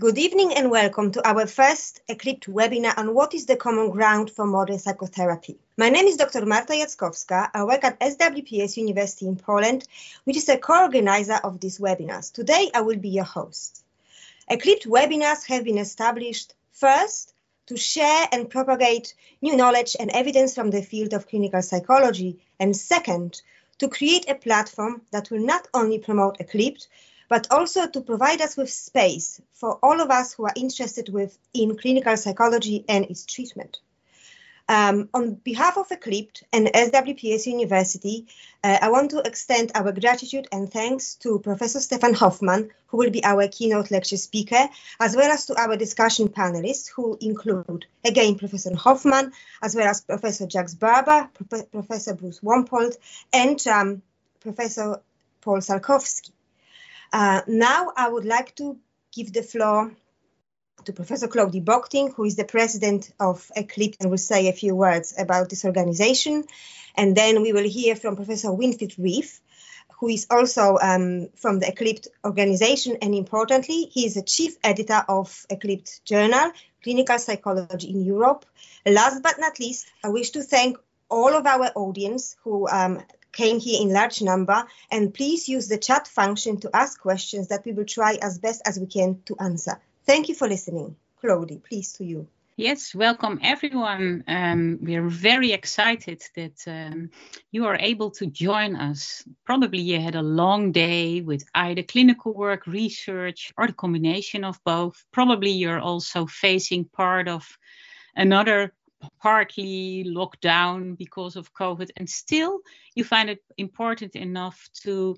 Good evening and welcome to our first EACLIPT webinar on what is the common ground for modern psychotherapy. My name is Dr. Marta Jackowska. I work at SWPS University in Poland, which is a co-organizer of these webinars. Today I will be your host. EACLIPT webinars have been established first to share and propagate new knowledge and evidence from the field of clinical psychology, and second, to create a platform that will not only promote EACLIPT, but also to provide us with space for all of us who are interested with in clinical psychology and its treatment. Um, on behalf of EACLIPT and SWPS University, uh, I want to extend our gratitude and thanks to Professor Stefan Hofmann, who will be our keynote lecture speaker, as well as to our discussion panelists, who include, again, Professor Hofmann, as well as Professor Jacques Barber, Pro Professor Bruce Wampold, and um, Professor Paul Salkovskis. Uh, now I would like to give the floor to Professor Claudi Bockting, who is the president of EACLIPT and will say a few words about this organization. And then we will hear from Professor Winfried Rief, who is also um, from the EACLIPT organization. And importantly, he is the chief editor of EACLIPT Journal, Clinical Psychology in Europe. Last but not least, I wish to thank all of our audience who um, came here in large number. And please use the chat function to ask questions that we will try as best as we can to answer. Thank you for listening. Claudi, please to you. Yes, welcome everyone. Um, we are very excited that um, you are able to join us. Probably you had a long day with either clinical work, research, or the combination of both. Probably you're also facing part of another partly locked down because of COVID, and still you find it important enough to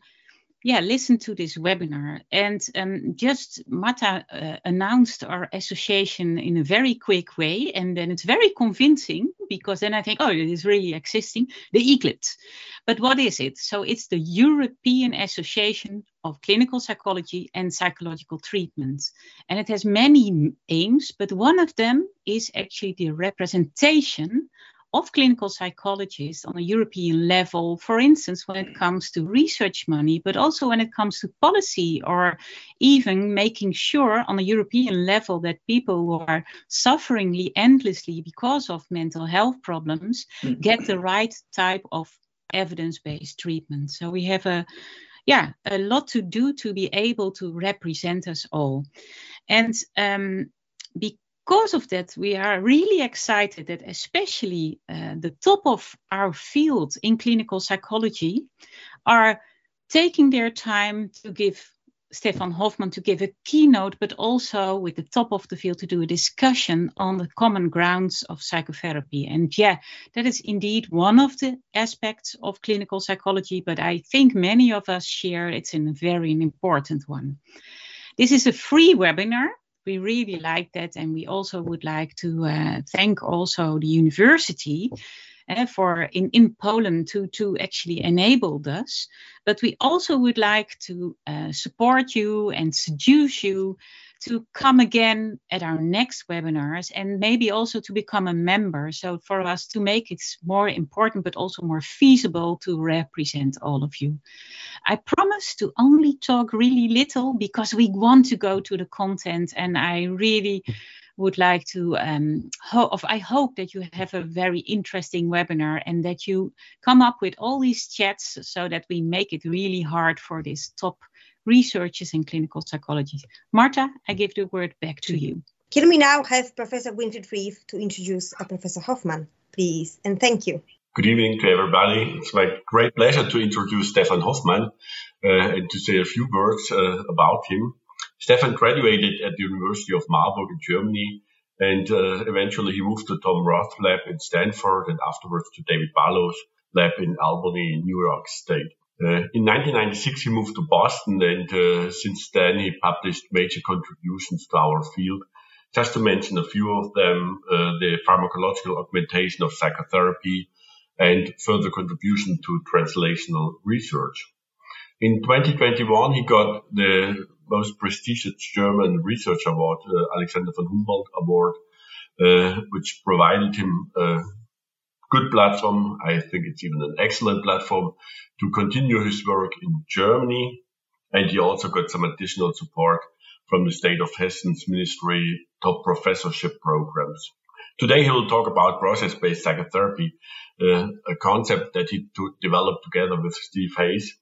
yeah, listen to this webinar. And um, just Marta uh, announced our association in a very quick way. And then it's very convincing because then I think, oh, it is really existing, the EACLIPT. But what is it? So it's the European Association of Clinical Psychology and Psychological Treatment. And it has many aims, but one of them is actually the representation of clinical psychologists on a European level, for instance, when it comes to research money, but also when it comes to policy or even making sure on a European level that people who are suffering endlessly because of mental health problems mm-hmm. get the right type of evidence-based treatment. So we have a yeah, a lot to do to be able to represent us all. And um, because because of that, we are really excited that especially uh, the top of our field in clinical psychology are taking their time to give Stefan Hofmann to give a keynote, but also with the top of the field to do a discussion on the common grounds of psychotherapy. And yeah, that is indeed one of the aspects of clinical psychology, but I think many of us share it's a very important one. This is a free webinar we really like that and we also would like to uh, thank also the university uh, for in, in Poland to, to actually enable this. But we also would like to uh, support you and seduce you to come again at our next webinars and maybe also to become a member. So for us to make it more important, but also more feasible to represent all of you. I promise to only talk really little because we want to go to the content and I really would like to um, I hope that you have a very interesting webinar and that you come up with all these chats so that we make it really hard for this top researchers in clinical psychology. Marta, I give the word back to you. Can we now have Professor Winfried Rief to introduce uh, Professor Hofmann, please? And thank you. Good evening to everybody. It's my great pleasure to introduce Stefan Hofmann uh, and to say a few words uh, about him. Stefan graduated at the University of Marburg in Germany and uh, eventually he moved to Tom Roth lab in Stanford and afterwards to David Barlow's lab in Albany, New York State. Uh, in 1996, he moved to Boston, and uh, since then he published major contributions to our field. Just to mention a few of them, uh, the pharmacological augmentation of psychotherapy and further contribution to translational research. In 2021, he got the most prestigious German research award, uh, Alexander von Humboldt Award, uh, which provided him a good platform. I think it's even an excellent platform to continue his work in Germany. And he also got some additional support from the state of Hessen's ministry top professorship programs. Today he will talk about process-based psychotherapy, uh, a concept that he developed together with Steve Hayes.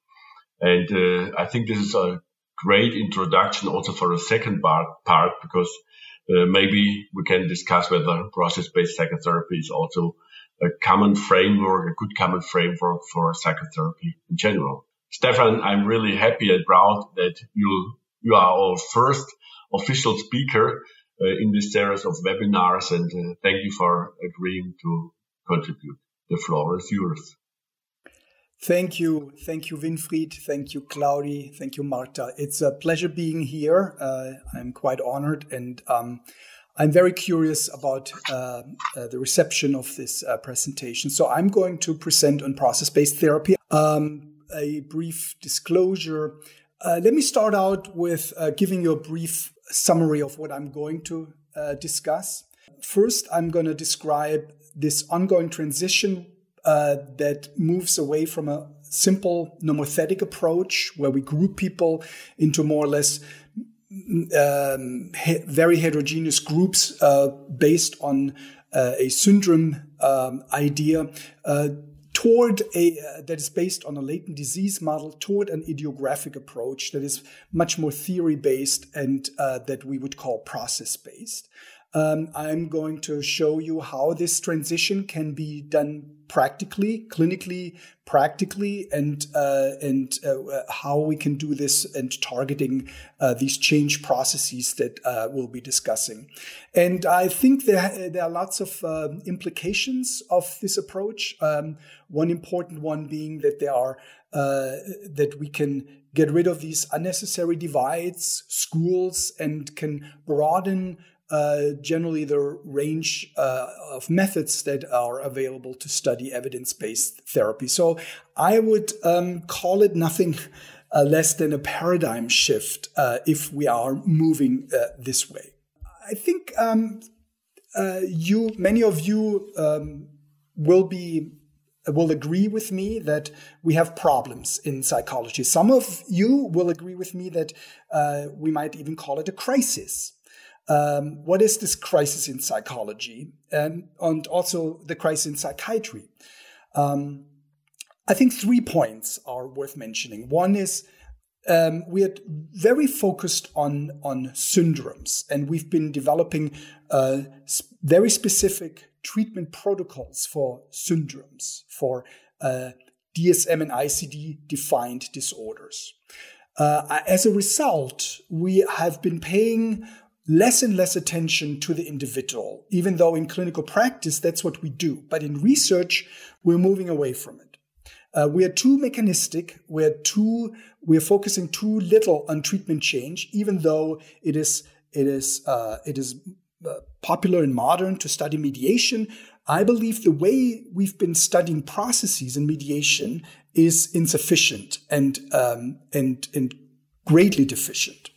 And uh, I think this is a great introduction also for a second part, part because uh, maybe we can discuss whether process-based psychotherapy is also a common framework, a good common framework for psychotherapy in general. Stefan, I'm really happy and proud that you you are our first official speaker uh, in this series of webinars, and uh, thank you for agreeing to contribute. The floor is yours. Thank you. Thank you, Winfried. Thank you, Claudi. Thank you, Marta. It's a pleasure being here. Uh, I'm quite honored and um, I'm very curious about uh, uh, the reception of this uh, presentation. So I'm going to present on process-based therapy. Um, a brief disclosure. Uh, let me start out with uh, giving you a brief summary of what I'm going to discuss. First, I'm going to describe this ongoing transition uh, that moves away from a simple nomothetic approach where we group people into more or less um, he- very heterogeneous groups uh, based on uh, a syndrome um, idea uh, toward a uh, that is based on a latent disease model toward an idiographic approach that is much more theory based and uh, that we would call process based um, I'm going to show you how this transition can be done practically, clinically, practically, and uh, and uh, how we can do this and targeting uh, these change processes that uh, we'll be discussing. And I think there there are lots of uh, implications of this approach. Um, one important one being that there are uh, that we can get rid of these unnecessary divides, schools, and can broaden uh, generally the range uh, of methods that are available to study evidence based therapy. So I would um, call it nothing uh, less than a paradigm shift uh, if we are moving uh, this way. I think um, you, many of you, um, will be will agree with me that we have problems in psychology. Some of you will agree with me that uh, we might even call it a crisis. Um, what is this crisis in psychology and, and also the crisis in psychiatry? Um, I think three points are worth mentioning. One is um, we are very focused on on syndromes, and we've been developing uh, very specific treatment protocols for syndromes, for uh, DSM and ICD defined disorders. Uh, as a result, we have been paying less and less attention to the individual, even though in clinical practice that's what we do. But in research, we're moving away from it. Uh, we are too mechanistic. We're too we're focusing too little on treatment change, even though it is it is uh, it is uh, popular and modern to study mediation. I believe the way we've been studying processes and mediation is insufficient and um, and and greatly deficient.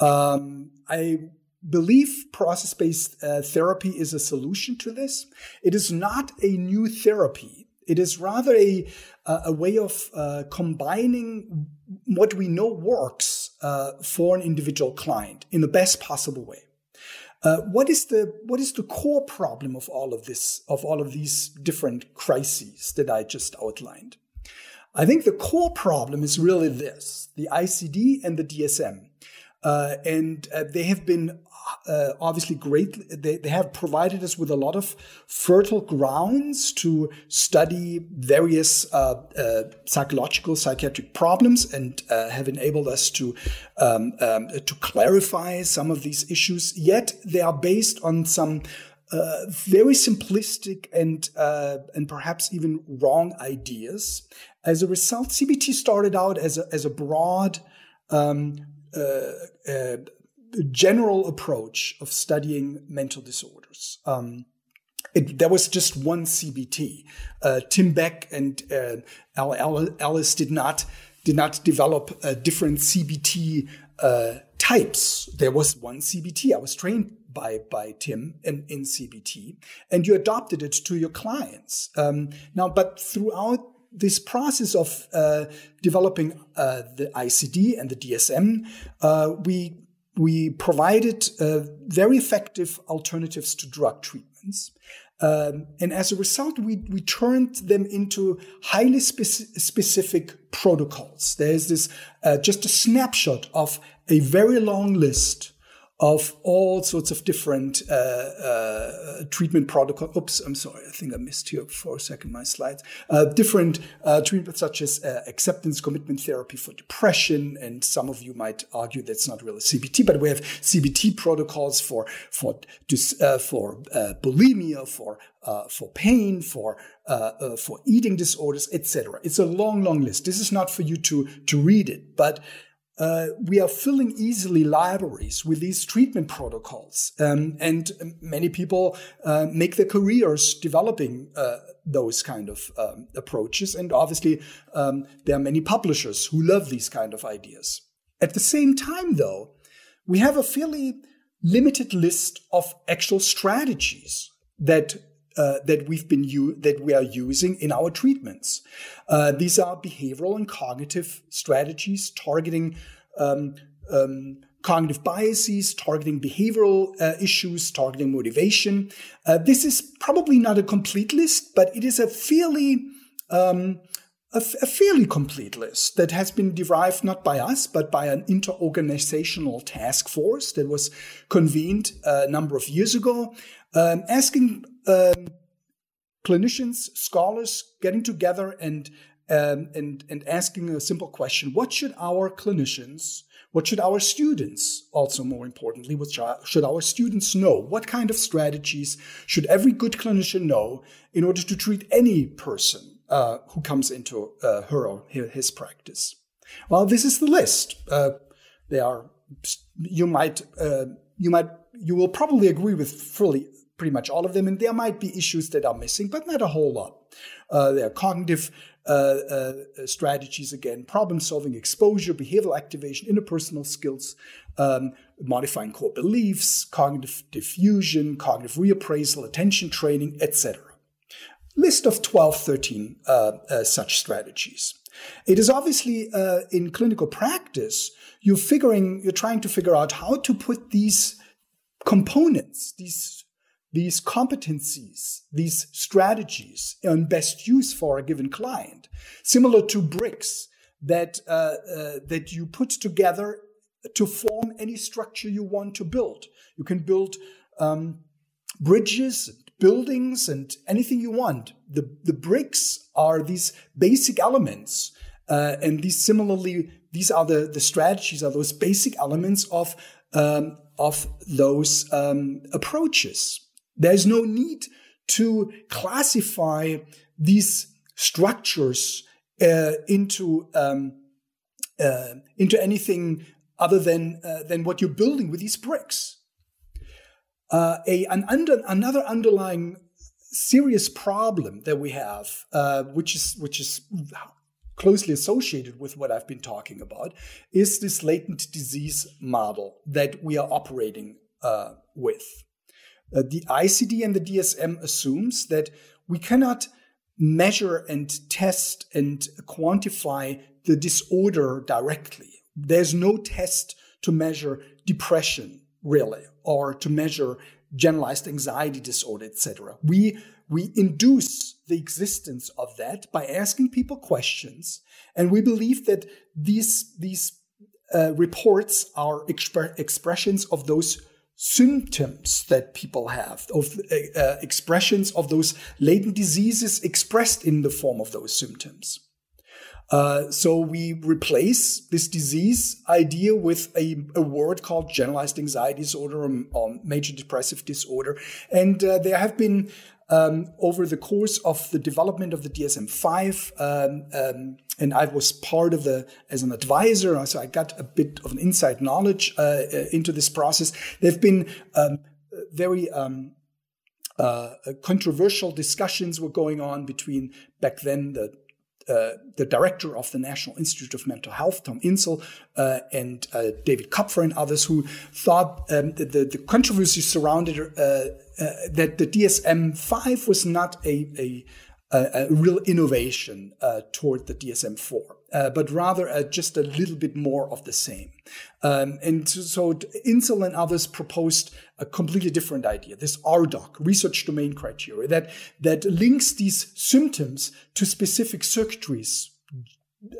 Um, I believe process based uh, therapy is a solution to this. It is not a new therapy. It is rather a, a way of uh, combining what we know works uh, for an individual client in the best possible way. Uh, what is the what is the core problem of all of this of all of these different crises that I just outlined? I think the core problem is really this: the ICD and the DSM. Uh, and uh, they have been uh, obviously great. They, they have provided us with a lot of fertile grounds to study various uh, uh, psychological, psychiatric problems, and uh, have enabled us to um, um, to clarify some of these issues. Yet they are based on some. very simplistic and and perhaps even wrong ideas. As a result, CBT started out as a, as a broad um, uh, uh, general approach of studying mental disorders. Um, it, there was just one CBT. Uh, Tim Beck and uh, did not did not develop uh, different CBT uh, types. There was one CBT. I was trained by by Tim in, in CBT, and you adopted it to your clients. Um, now, but throughout this process of uh, developing uh, the ICD and the DSM, uh, we we provided uh, very effective alternatives to drug treatments. Um, and as a result, we, we turned them into highly speci- specific protocols. There's this uh, just a snapshot of a very long list of all sorts of different uh, uh, treatment protocols. Oops, I'm sorry. I think I missed here for a second my slides. Uh, different uh, treatments such as uh, acceptance commitment therapy for depression, and some of you might argue that's not really CBT, but we have CBT protocols for for uh, for bulimia, for for pain, for for eating disorders, etc. It's a long, long list. This is not for you to to read it, but uh, we are filling easily libraries with these treatment protocols. Um, and many people uh, make their careers developing uh, those kind of um, approaches. And obviously, um, there are many publishers who love these kind of ideas. At the same time, though, we have a fairly limited list of actual strategies that uh, that we've been u- that we are using in our treatments. Uh, these are behavioral and cognitive strategies targeting um, um, cognitive biases, targeting behavioral uh, issues, targeting motivation. Uh, this is probably not a complete list, but it is a fairly um, a, f- a fairly complete list that has been derived not by us, but by an interorganizational task force that was convened uh, a number of years ago, um, asking um, clinicians, scholars getting together and um, and and asking a simple question: What should our clinicians, what should our students, also more importantly, what should our students know? What kind of strategies should every good clinician know in order to treat any person uh, who comes into uh, her or his practice? Well, this is the list. Uh, they are. You might. Uh, you might. You will probably agree with fully pretty much all of them, and there might be issues that are missing, but not a whole lot. Uh, there are cognitive uh, uh, strategies again, problem solving, exposure, behavioral activation, interpersonal skills, um, modifying core beliefs, cognitive defusion, cognitive reappraisal, attention training, etc. List of 12, 13 uh, uh, such strategies. It is obviously uh, in clinical practice, you're figuring, you're trying to figure out how to put these components, these these competencies, these strategies in best use for a given client, similar to bricks that uh, uh, that you put together to form any structure you want to build. You can build um, bridges, buildings, and anything you want. The the bricks are these basic elements, uh, and these similarly these are the the strategies are those basic elements of um, of those um, approaches. There's no need to classify these structures uh, into um, uh, into anything other than uh, than what you're building with these bricks. Uh, a an under, another underlying serious problem that we have, uh, which is which is closely associated with what I've been talking about, is this latent disease model that we are operating uh, with. Uh, the ICD and the DSM assumes that we cannot measure and test and quantify the disorder directly. There's no test to measure depression, really, or to measure generalized anxiety disorder, etc. We we induce the existence of that by asking people questions, and we believe that these these uh, reports are exp- expressions of those symptoms that people have, of uh, uh, expressions of those latent diseases expressed in the form of those symptoms. Uh, so we replace this disease idea with a, a word called generalized anxiety disorder or, or major depressive disorder. And uh, there have been um, over the course of the development of the DSM-5, um, um, and I was part of the as an advisor, so I got a bit of an inside knowledge uh, uh into this process. There've been um, very um, uh, controversial discussions were going on between back then the uh, the director of the National Institute of Mental Health, Tom Insel, uh, and uh, David Kupfer and others who thought um, the, the, controversy surrounded uh, uh, that the DSM 5 was not a, a a, a real innovation uh, toward the DSM-4, uh, but rather uh, just a little bit more of the same. Um, and so Insel and others proposed a completely different idea, this RDoC, research domain criteria, that, that links these symptoms to specific circuitries,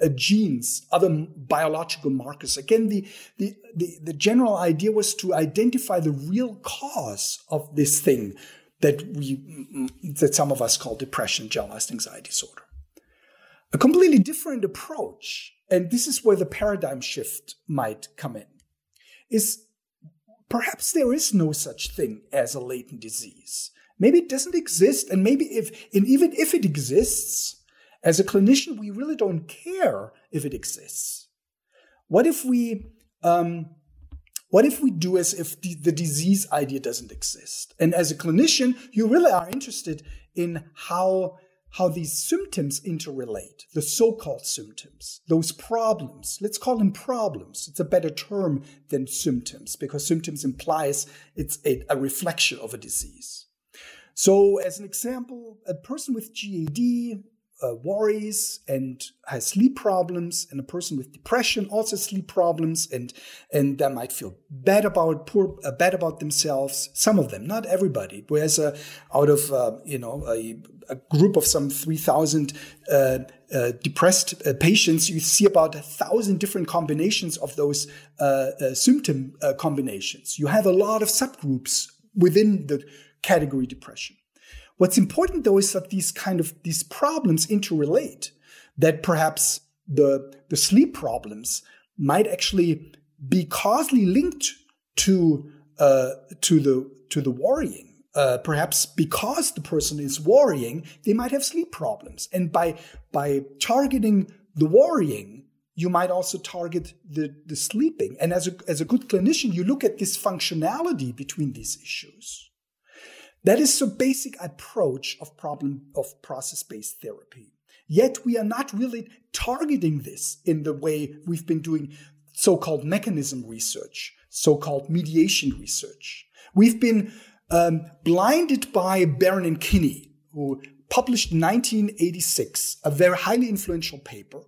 uh, genes, other biological markers. Again, the, the, the, the, general idea was to identify the real cause of this thing that we that some of us call depression, generalized anxiety disorder. A completely different approach, and this is where the paradigm shift might come in, is perhaps there is no such thing as a latent disease. Maybe it doesn't exist, and maybe if and even if it exists, as a clinician, we really don't care if it exists. What if we um, what if we do as if the, the, disease idea doesn't exist? And as a clinician, you really are interested in how, how these symptoms interrelate, the so called symptoms, those problems. Let's call them problems. It's a better term than symptoms because symptoms implies it's a, a reflection of a disease. So, as an example, a person with GAD uh, worries and has sleep problems and a person with depression also sleep problems and and they might feel bad about poor uh, bad about themselves some of them not everybody. Whereas uh, out of uh, you know a, a, group of some 3000 uh, uh, depressed patients you see about a thousand different combinations of those symptom combinations. You have a lot of subgroups within the category depression What's important though is that these kind of these problems interrelate, that perhaps the, the sleep problems might actually be causally linked to uh, to the to the worrying. Uh, perhaps because the person is worrying, they might have sleep problems, and by by targeting the worrying, you might also target the, the sleeping. And as a, as a good clinician, you look at this functionality between these issues. That is the basic approach of problem of process-based therapy. Yet we are not really targeting this in the way we've been doing so-called mechanism research, so-called mediation research. We've been um, blinded by Baron and Kenny, who published in 1986 a very highly influential paper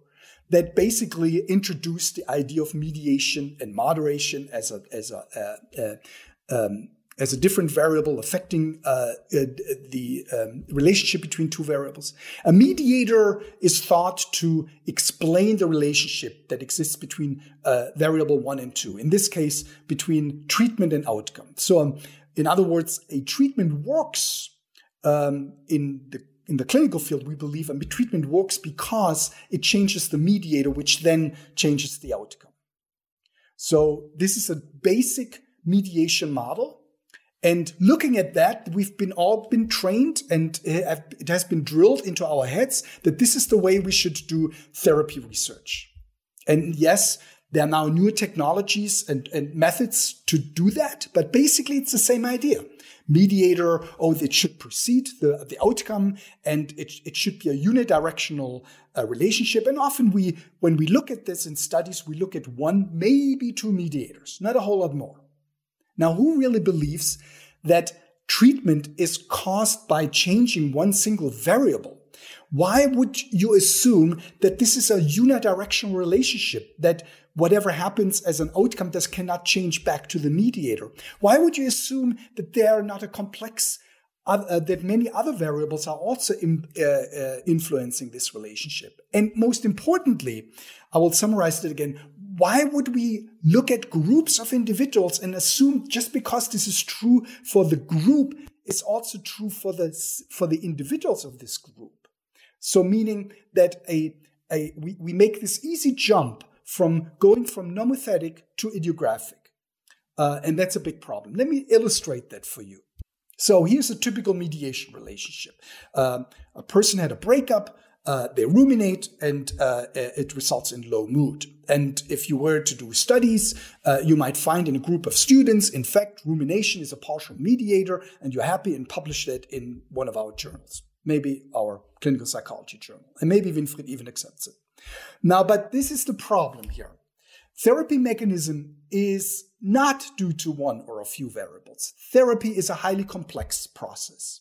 that basically introduced the idea of mediation and moderation as a as a, a, a um, as a different variable affecting uh, uh, the um, relationship between two variables. A mediator is thought to explain the relationship that exists between uh, variable one and two. In this case, between treatment and outcome. So, um, in other words, a treatment works um, in the in the clinical field, we believe a treatment works because it changes the mediator, which then changes the outcome. So this is a basic mediation model and looking at that, we've been all been trained and it has been drilled into our heads that this is the way we should do therapy research. And yes, there are now newer technologies and, and methods to do that, but basically it's the same idea. Mediator, oh, it should precede the, the outcome and it, it should be a unidirectional uh, relationship. And often we, when we look at this in studies, we look at one, maybe two mediators, not a whole lot more. Now, who really believes that treatment is caused by changing one single variable? Why would you assume that this is a unidirectional relationship, that whatever happens as an outcome does cannot change back to the mediator? Why would you assume that they are not a complex uh, that many other variables are also in, uh, uh, influencing this relationship. And most importantly, I will summarize it again why would we look at groups of individuals and assume just because this is true for the group it's also true for the for the individuals of this group so meaning that a, a we, we make this easy jump from going from nomothetic to idiographic. uh, and that's a big problem let me illustrate that for you so here's a typical mediation relationship um, a person had a breakup uh, they ruminate and uh, it results in low mood. And if you were to do studies, uh, you might find in a group of students, in fact, rumination is a partial mediator, and you're happy and publish it in one of our journals, maybe our clinical psychology journal. And maybe Winfried even accepts it. Now, but this is the problem here. Therapy mechanism is not due to one or a few variables. Therapy is a highly complex process.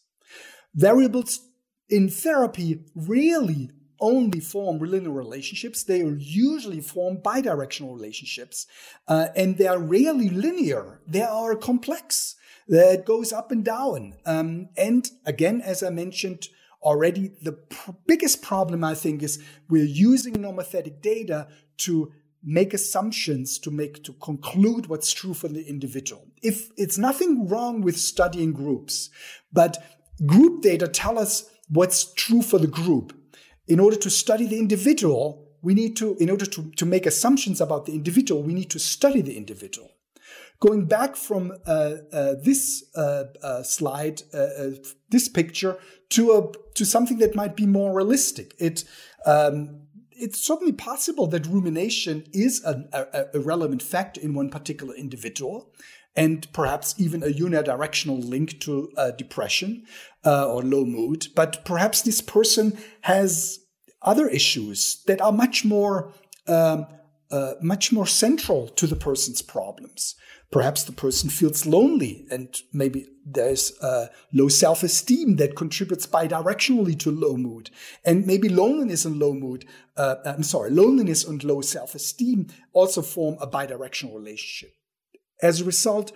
Variables in therapy rarely only form linear relationships. They are usually form bidirectional relationships, uh, and they are rarely linear. They are complex. That goes up and down. Um, and again, as I mentioned already, the pr- biggest problem I think is we're using nomothetic data to make assumptions to make to conclude what's true for the individual. If it's nothing wrong with studying groups, but group data tell us what's true for the group in order to study the individual, we need to, in order to, to make assumptions about the individual, we need to study the individual. Going back from uh, uh, this uh, uh slide, uh, uh, this picture, to a to something that might be more realistic, it um, it's certainly possible that rumination is an, a, a relevant factor in one particular individual and perhaps even a unidirectional link to uh, depression uh, or low mood. But perhaps this person has other issues that are much more um, uh, much more central to the person's problems. Perhaps the person feels lonely, and maybe there's uh, low self esteem that contributes bidirectionally to low mood. And maybe loneliness and low mood, uh, I'm sorry, loneliness and low self esteem also form a bidirectional relationship. As a result,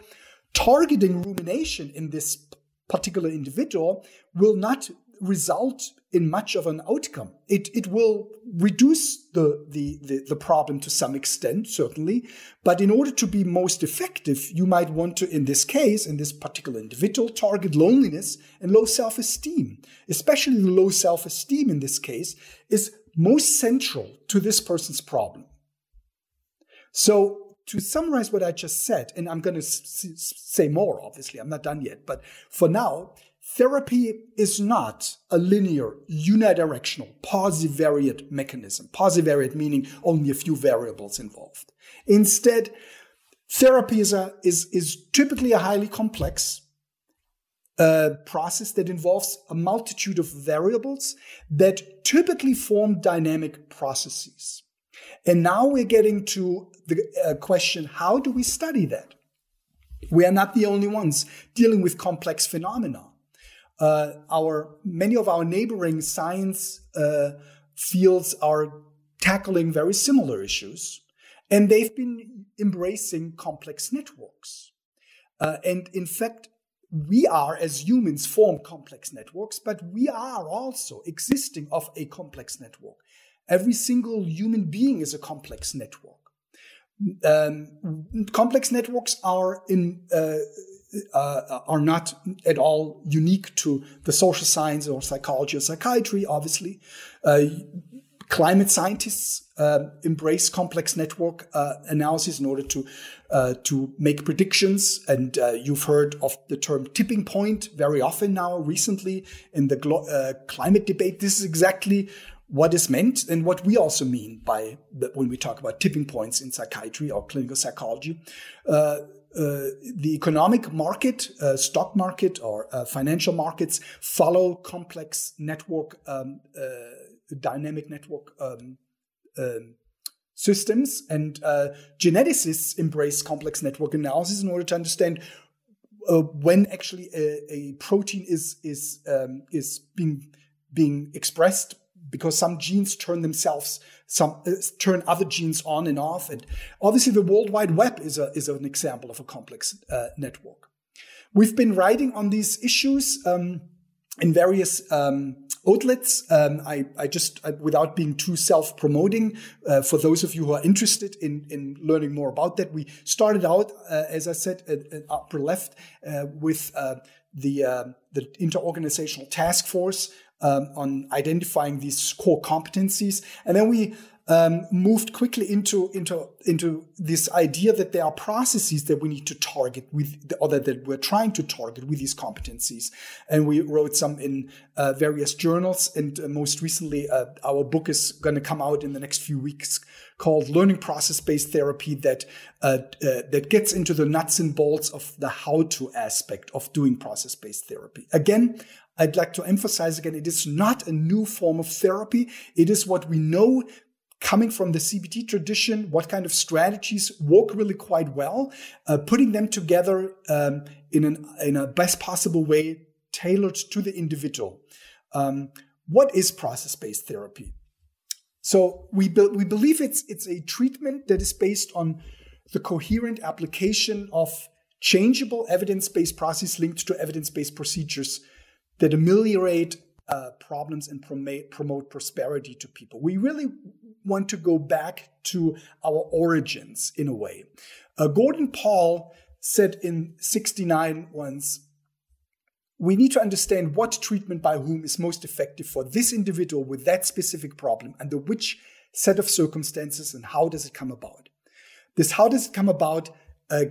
targeting rumination in this particular individual will not result in much of an outcome. It, it will reduce the, the, the, the, problem to some extent, certainly. But in order to be most effective, you might want to, in this case, in this particular individual, target loneliness and low self esteem. Especially the low self esteem in this case is most central to this person's problem. So to summarize what I just said, and I'm going to s- say more, obviously, I'm not done yet, but for now, therapy is not a linear, unidirectional, paucivariate mechanism. Paucivariate meaning only a few variables involved. Instead, therapy is, a, is, is typically a highly complex uh, process that involves a multitude of variables that typically form dynamic processes. And now we're getting to the uh, question how do we study that? We are not the only ones dealing with complex phenomena. Uh, our many of our neighboring science uh, fields are tackling very similar issues, and they've been embracing complex networks. Uh, and in fact, we are as humans form complex networks, but we are also existing of a complex network. Every single human being is a complex network. Um, complex networks are in uh, uh, are not at all unique to the social science or psychology or psychiatry. Obviously, uh, climate scientists uh, embrace complex network uh, analysis in order to uh, to make predictions. And you've heard of the term tipping point very often now recently in the glo- climate debate. This is exactly what is meant and what we also mean by the, when we talk about tipping points in psychiatry or clinical psychology. Uh, uh, the economic market, uh, stock market, or uh, financial markets follow complex network, um, uh, dynamic network um, um, systems, and uh, geneticists embrace complex network analysis in order to understand when actually a, a, protein is is um, is being being expressed because some genes turn themselves some uh, turn other genes on and off and obviously the world wide web is a is an example of a complex uh, network we've been writing on these issues um, in various um, outlets. Um, I, I, just, I, without being too self-promoting, uh, for those of you who are interested in, in learning more about that, we started out, uh, as I said, at, at upper left, uh, with uh, the uh, the interorganizational task force um, on identifying these core competencies. And then we um, moved quickly into, into, into this idea that there are processes that we need to target with, or that, that we're trying to target with these competencies. And we wrote some in uh, various journals. And uh, most recently, uh, our book is going to come out in the next few weeks called learning process based therapy that uh, uh, that gets into the nuts and bolts of the how to aspect of doing process based therapy. Again, I'd like to emphasize again, it is not a new form of therapy. It is what we know coming from the CBT tradition, what kind of strategies work really quite well, uh, putting them together um, in, an, in a best possible way, tailored to the individual. Um, what is process-based therapy? So we be- we believe it's it's a treatment that is based on the coherent application of changeable evidence-based processes linked to evidence-based procedures that ameliorate uh, problems and promote, promote prosperity to people. We really want to go back to our origins in a way. Uh, Gordon Paul said in 69 once, we need to understand what treatment by whom is most effective for this individual with that specific problem under which set of circumstances and how does it come about. This how does it come about uh,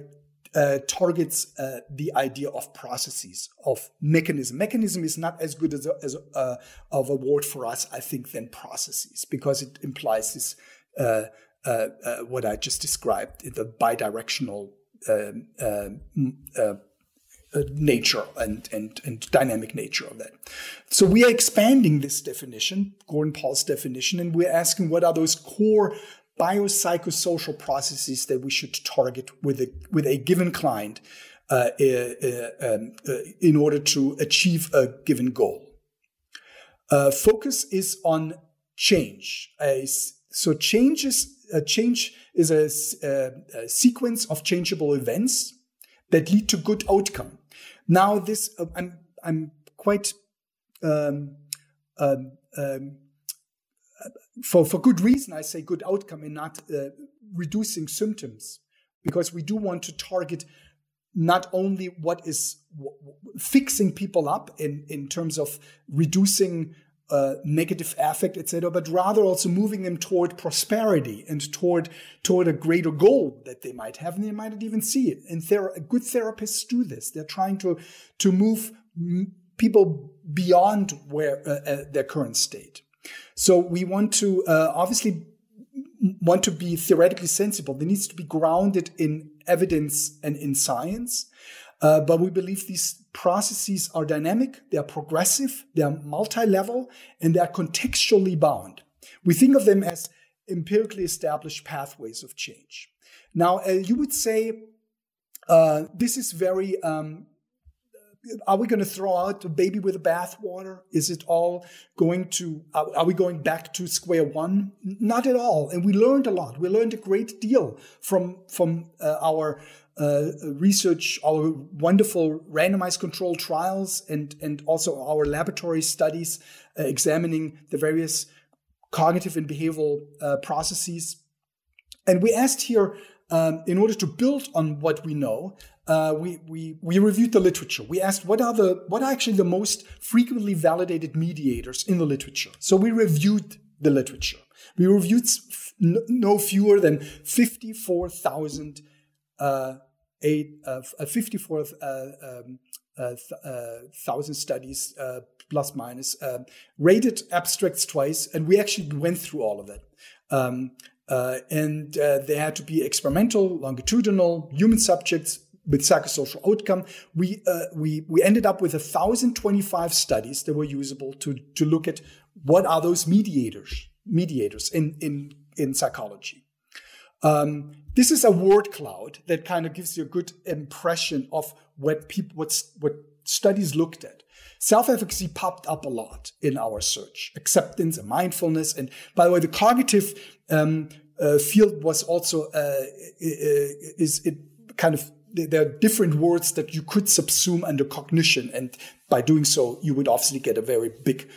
uh, targets uh, the idea of processes, of mechanism. Mechanism is not as good as, a, as a, uh, of a word for us, I think, than processes, because it implies this uh, uh, what I just described, the bidirectional um, um, nature and, and, and dynamic nature of that. So we are expanding this definition, Gordon Paul's definition, and we're asking what are those core biopsychosocial processes that we should target with a, with a given client uh, uh, uh, um, uh in order to achieve a given goal. Uh, focus is on change. so change is, change is a, a, sequence of changeable events that lead to good outcome. Now, this uh, I'm I'm quite um, um, um, for, for good reason, I say good outcome and not uh, reducing symptoms, because we do want to target not only what is w- fixing people up in, in terms of reducing uh, negative affect, etc., but rather also moving them toward prosperity and toward toward a greater goal that they might have, and they might not even see it. And good therapists do this. They're trying to to move people beyond where uh, uh, their current state. So we want to uh, obviously want to be theoretically sensible. There needs to be grounded in evidence and in science. Uh, but we believe these processes are dynamic, they are progressive, they are multi-level, and they are contextually bound. We think of them as empirically established pathways of change. Now, uh, you would say uh, this is very um, are we going to throw out the baby with the bathwater? Is it all going to, are, we going back to square one? Not at all. And we learned a lot. We learned a great deal from, from uh, our uh, research, our wonderful randomized controlled trials, and, and also our laboratory studies uh, examining the various cognitive and behavioral uh, processes. And we asked here, um, in order to build on what we know, uh, we, we, we reviewed the literature. We asked what are the what are actually the most frequently validated mediators in the literature. So we reviewed the literature. We reviewed no fewer than fifty four thousand uh, uh, uh 54 uh, um, uh, thousand studies plus minus rated abstracts twice, and we actually went through all of that. Um, uh, and uh, they had to be experimental, longitudinal, human subjects, with psychosocial outcome, we uh, we we ended up with 1,025 studies that were usable to to look at what are those mediators mediators in in in psychology. Um, this is a word cloud that kind of gives you a good impression of what people what what studies looked at. Self-efficacy popped up a lot in our search. Acceptance and mindfulness, and by the way, the cognitive um, uh, field was also uh, is it kind of there are different words that you could subsume under cognition. And by doing so, you would obviously get a very big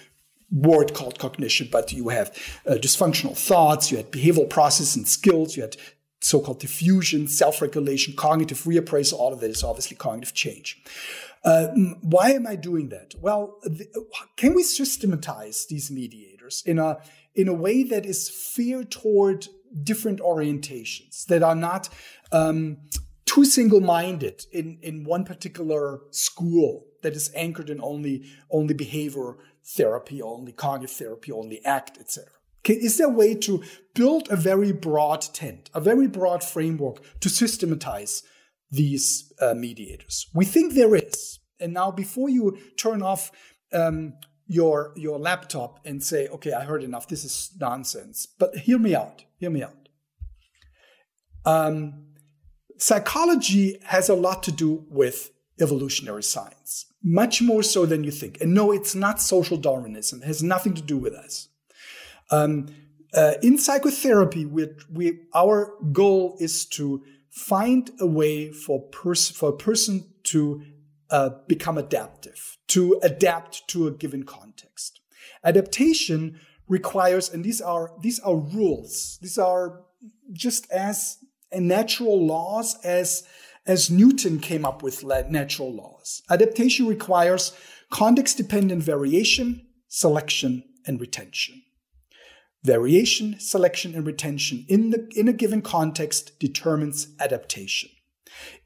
word called cognition, but you have uh, dysfunctional thoughts, you had behavioral process and skills, you had so-called defusion, self-regulation, cognitive reappraisal, all of that is obviously cognitive change. Uh, why am I doing that? Well, the, can we systematize these mediators in a in a way that is fair toward different orientations that are not um, too single-minded in, in one particular school that is anchored in only only behavior therapy, only cognitive therapy, only ACT, etc. Okay, Is there a way to build a very broad tent, a very broad framework to systematize these uh, mediators? We think there is. And now, before you turn off um, your your laptop and say, "Okay, I heard enough. This is nonsense," but hear me out. Hear me out. Um, psychology has a lot to do with evolutionary science, much more so than you think. And no, it's not social Darwinism, it has nothing to do with us. Um, uh, in psychotherapy, we, we, our goal is to find a way for, pers- for a person to uh, become adaptive, to adapt to a given context. Adaptation requires, and these are these are rules. These are just as natural laws as as Newton came up with natural laws. Adaptation requires context dependent variation, selection, and retention. Variation, selection, and retention in, the, in a given context determines adaptation.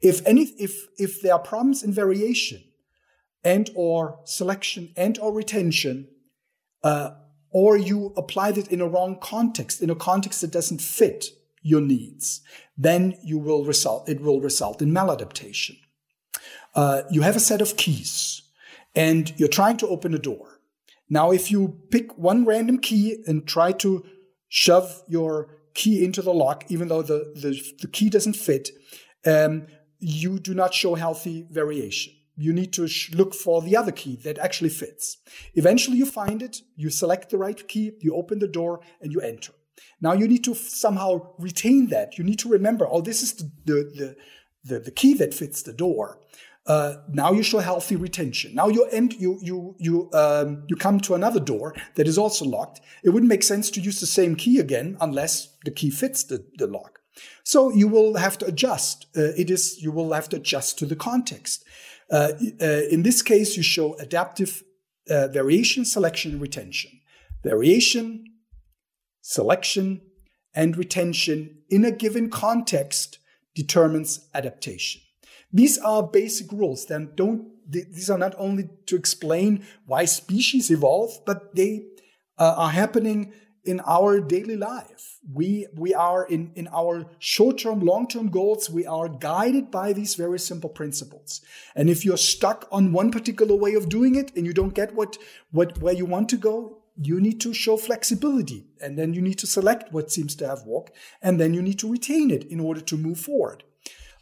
If any, if, if there are problems in variation and or selection and or retention, uh, or you applied it in a wrong context, in a context that doesn't fit your needs, then you will result, it will result in maladaptation. Uh, you have a set of keys and you're trying to open a door. Now, if you pick one random key and try to shove your key into the lock, even though the, the, the key doesn't fit, um, you do not show healthy variation. You need to sh- look for the other key that actually fits. Eventually, you find it, you select the right key, you open the door, and you enter. Now, you need to somehow retain that. You need to remember, oh, this is the, the, the, the, key that fits the door. Uh, now you show healthy retention. Now you end, you you you um, you come to another door that is also locked. It wouldn't make sense to use the same key again unless the key fits the, the lock. So you will have to adjust. Uh, it is you will have to adjust to the context. Uh, uh, in this case, you show adaptive uh, variation, selection, retention. Variation, selection, and retention in a given context determines adaptation. These are basic rules. Then don't these are not only to explain why species evolve, but they uh, are happening in our daily life. We, we are in, in our short term, long term goals, we are guided by these very simple principles. And if you're stuck on one particular way of doing it and you don't get what, what, where you want to go, you need to show flexibility and then you need to select what seems to have worked and then you need to retain it in order to move forward.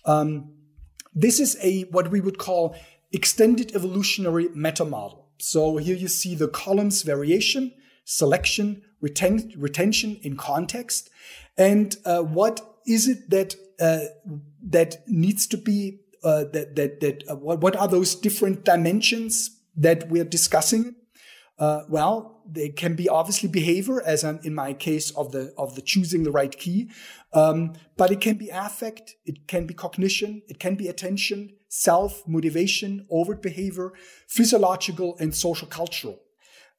Um, this is a, what we would call extended evolutionary meta model. So here you see the columns variation, selection, reten- retention in context, and uh, what is it that uh, that needs to be uh, that that that uh, what, what are those different dimensions that we're discussing? Uh, well, they can be obviously behavior, as in my case of the of the choosing the right key, um, but it can be affect, it can be cognition, it can be attention, self, motivation, overt behavior, physiological and social cultural.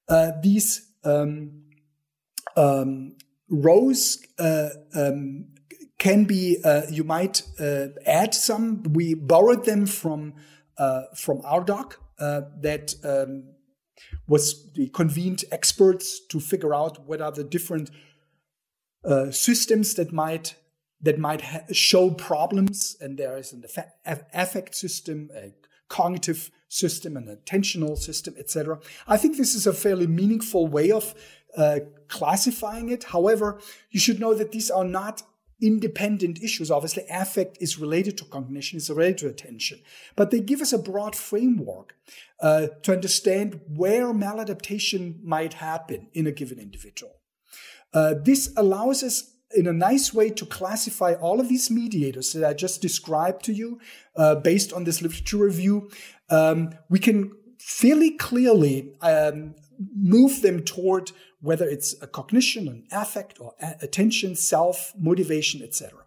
Uh, these um, um, rows uh, um, can be uh, you might uh, add some. We borrowed them from uh, from RDoC uh, that um, was convened experts to figure out what are the different uh, systems that might that might ha- show problems. And there is an affect system, a cognitive system, an attentional system, etc. I think this is a fairly meaningful way of uh, classifying it. However, you should know that these are not independent issues. Obviously, affect is related to cognition, is related to attention, but they give us a broad framework uh, to understand where maladaptation might happen in a given individual. Uh, this allows us in a nice way to classify all of these mediators that I just described to you uh, based on this literature review. Um, we can fairly clearly um, move them toward whether it's a cognition, an affect, or attention, self, motivation, etc.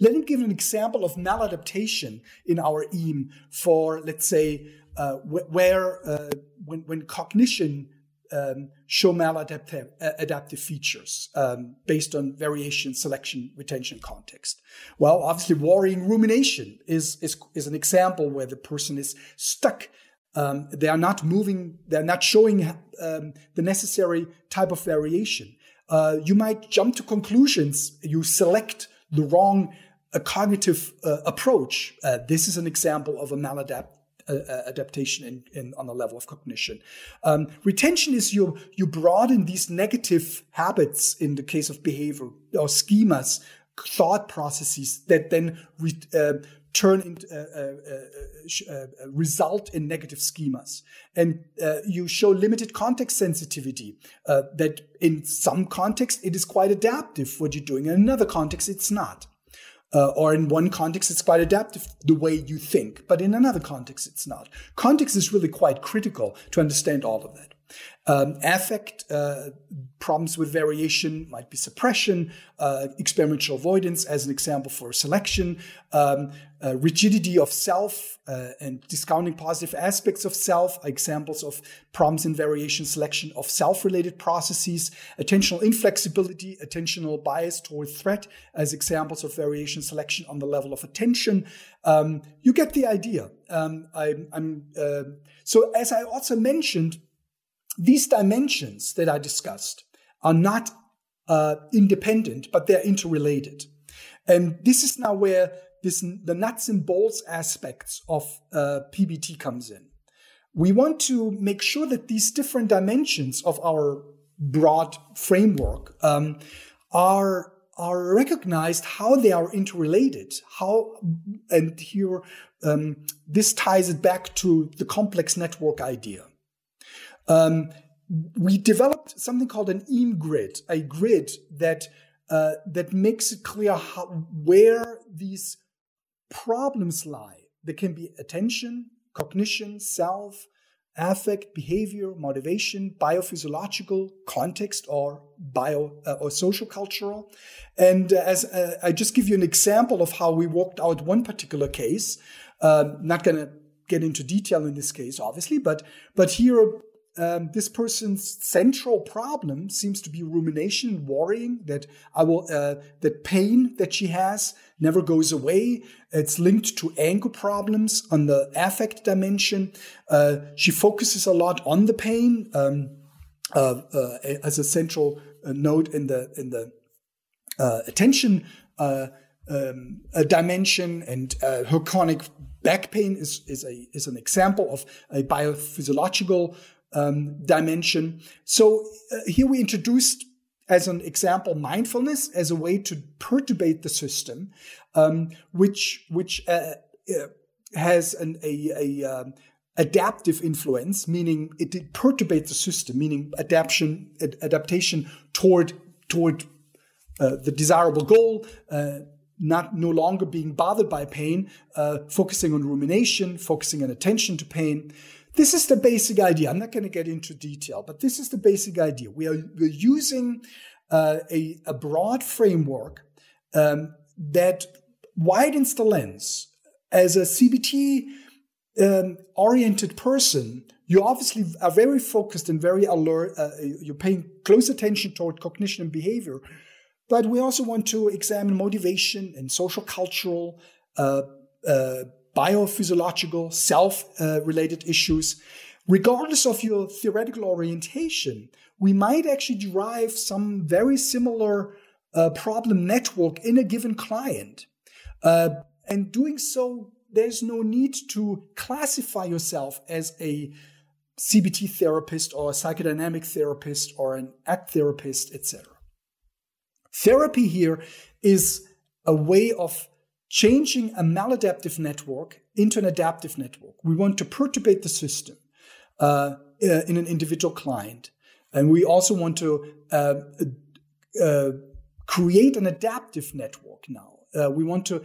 Let me give an example of maladaptation in our EAM for, let's say, uh, where uh, when, when cognition um, show maladaptive adaptive features um, based on variation, selection, retention context. Well, obviously, worrying rumination is, is, is an example where the person is stuck um, they are not moving, they're not showing um, the necessary type of variation. Uh, you might jump to conclusions. You select the wrong uh, cognitive uh, approach. Uh, this is an example of a maladapt uh, uh, adaptation in, in, on the level of cognition. Um, retention is you you broaden these negative habits in the case of behavior or schemas, thought processes that then re, turn into uh, uh, uh, result in negative schemas and you show limited context sensitivity that in some context it is quite adaptive what you're doing in another context it's not uh, or in one context, it's quite adaptive the way you think, but in another context, it's not. Context is really quite critical to understand all of that. Um, affect uh, problems with variation might be suppression, uh, experiential avoidance as an example for selection, um, uh, rigidity of self uh, and discounting positive aspects of self are examples of problems in variation selection of self-related processes, attentional inflexibility, attentional bias toward threat as examples of variation selection on the level of attention. Um, you get the idea. Um, I, am uh, so as I also mentioned, these dimensions that I discussed are not uh, independent, but they're interrelated. And this is now where this, the nuts and bolts aspects of uh, PBT comes in. We want to make sure that these different dimensions of our broad framework um, are are recognized how they are interrelated how and here um, this ties it back to the complex network idea um, we developed something called an EAM grid, a grid that uh, that makes it clear how, where these problems lie. There can be attention, cognition, self, affect, behavior, motivation, biophysiological, context, or bio uh, or social cultural. And uh, as uh, I just give you an example of how we worked out one particular case. Uh, not going to get into detail in this case, obviously, but but here um, this person's central problem seems to be rumination, worrying that I will uh, that pain that she has never goes away. It's linked to anger problems on the affect dimension. Uh, she focuses a lot on the pain um, uh, uh as a central uh, node in the in the uh, attention um, dimension, and her chronic back pain is is a is an example of a biophysiological um, dimension. So uh, here we introduced as an example mindfulness as a way to perturbate the system, um, which which uh, uh, has an, a, a um, adaptive influence, meaning it, perturbates the system, meaning adaptation ad- adaptation toward toward uh, the desirable goal. Uh, not no longer being bothered by pain, uh, focusing on rumination, focusing on attention to pain. This is the basic idea. I'm not going to get into detail, but this is the basic idea. We are we're using uh, a, a, broad framework um, that widens the lens. As a CBT um, oriented person, you obviously are very focused and very alert. Uh, you're paying close attention toward cognition and behavior. But we also want to examine motivation and social cultural uh, uh biophysiological, self uh, related issues. Regardless of your theoretical orientation, we might actually derive some very similar uh, problem network in a given client. Uh, and doing so, there's no need to classify yourself as a CBT therapist or a psychodynamic therapist or an ACT therapist, etc. Therapy here is a way of changing a maladaptive network into an adaptive network. We want to perturbate the system uh, uh, in an individual client. And we also want to uh, uh create an adaptive network now. Uh, we want to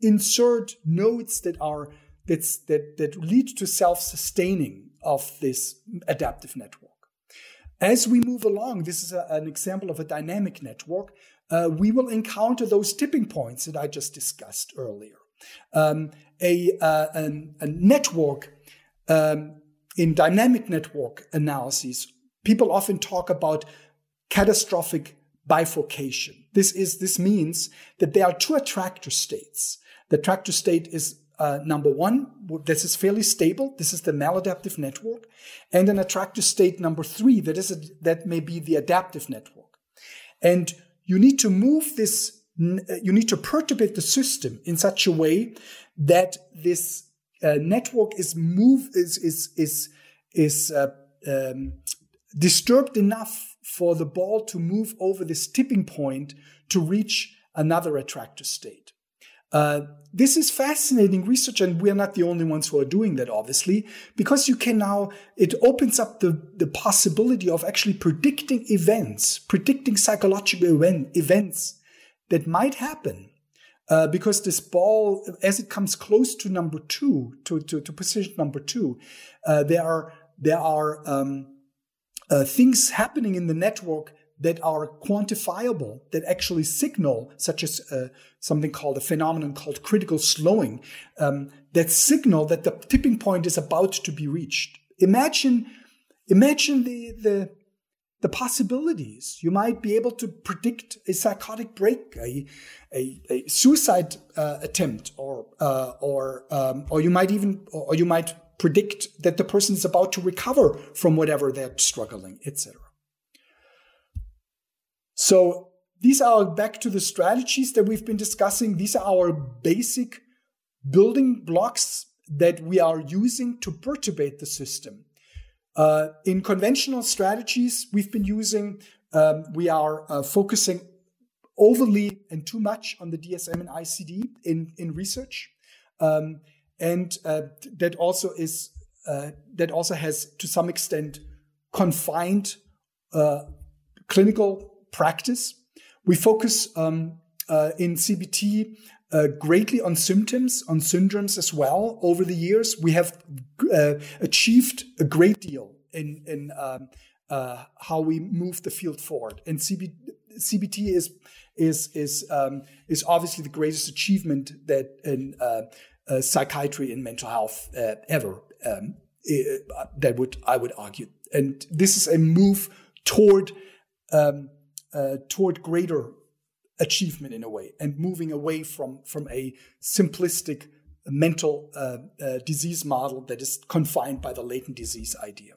insert nodes that are that's, that, that lead to self-sustaining of this adaptive network. As we move along, this is a, an example of a dynamic network uh, we will encounter those tipping points that I just discussed earlier. Um, a, uh, an, a, network um, in dynamic network analyses, people often talk about catastrophic bifurcation. This is this means that there are two attractor states. The attractor state is uh, number one, this is fairly stable. This is the maladaptive network, and an attractor state number three that is a, that may be the adaptive network. And you need to move this, uh, you need to perturbate the system in such a way that this uh, network is move is is is is uh, um, disturbed enough for the ball to move over this tipping point to reach another attractor state. Uh, this is fascinating research, and we're not the only ones who are doing that, obviously, because you can now, it opens up the, the possibility of actually predicting events, predicting psychological event, events that might happen. Uh, because this ball, as it comes close to number two, to, to, to position number two, uh, there are, there are um, uh, things happening in the network that are quantifiable, that actually signal, such as uh, something called a phenomenon called critical slowing, um, that signal that the tipping point is about to be reached. Imagine, imagine the, the, the possibilities. You might be able to predict a psychotic break, a, a, a suicide uh, attempt, or, uh, or, um, or you might even, or you might predict that the person is about to recover from whatever they're struggling, etc. So these are back to the strategies that we've been discussing. These are our basic building blocks that we are using to perturbate the system. Uh, in conventional strategies we've been using, um, we are uh, focusing overly and too much on the DSM and ICD in, in research. Um, and uh, that also is uh, that also has to some extent confined uh, clinical practice. We focus um, uh, in CBT uh, greatly on symptoms, on syndromes as well. Over the years, we have uh, achieved a great deal in, in um, uh, how we move the field forward. And CB, CBT is is is um, is obviously the greatest achievement that in uh, uh, psychiatry and mental health ever. Um, that would I would argue, and this is a move toward um, uh, toward greater achievement in a way and moving away from from a simplistic mental uh, uh, disease model that is confined by the latent disease idea.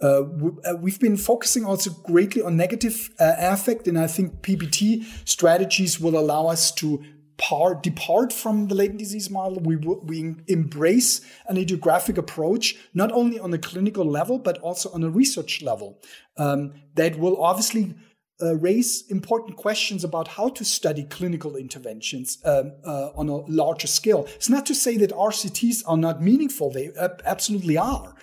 Uh, uh, been focusing also greatly on negative uh, affect, and I think PBT strategies will allow us to par, depart from the latent disease model. We, we embrace an idiographic approach, not only on a clinical level, but also on a research level. Um, that will obviously uh, raise important questions about how to study clinical interventions um, uh, on a larger scale. It's not to say that RCTs are not meaningful, they absolutely are.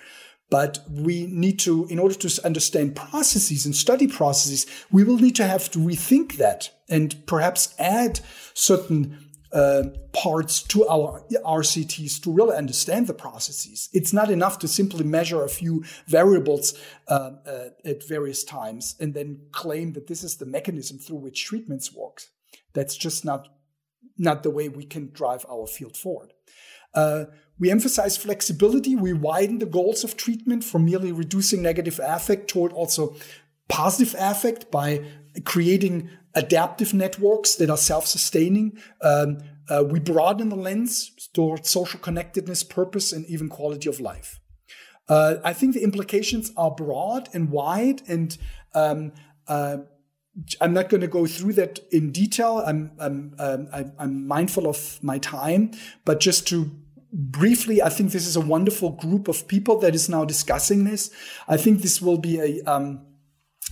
But we need to, in order to understand processes and study processes, we will need to have to rethink that and perhaps add certain uh, parts to our RCTs to really understand the processes. It's not enough to simply measure a few variables uh, uh, at various times and then claim that this is the mechanism through which treatments work. That's just not not the way we can drive our field forward. Uh, we emphasize flexibility. We widen the goals of treatment from merely reducing negative affect toward also positive affect by creating adaptive networks that are self-sustaining. Um, uh, we broaden the lens towards social connectedness, purpose, and even quality of life. Uh, I think the implications are broad and wide, and um, uh, I'm not going to go through that in detail. I'm, I'm, um, I'm mindful of my time, but just to briefly, I think this is a wonderful group of people that is now discussing this. I think this will be a um,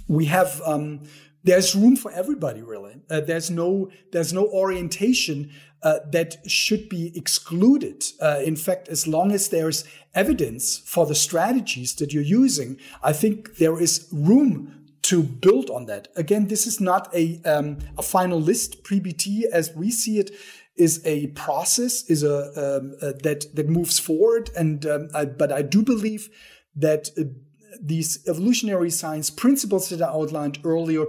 we have um, there's room for everybody really. Uh, there's no there's no orientation uh, that should be excluded. Uh, in fact as long as there's evidence for the strategies that you're using i think there is room to build on that. Again this is not a um, a final list. PBT as we see it is a process is a, um, uh, that that moves forward. And um, I, but i do believe that uh, these evolutionary science principles that I outlined earlier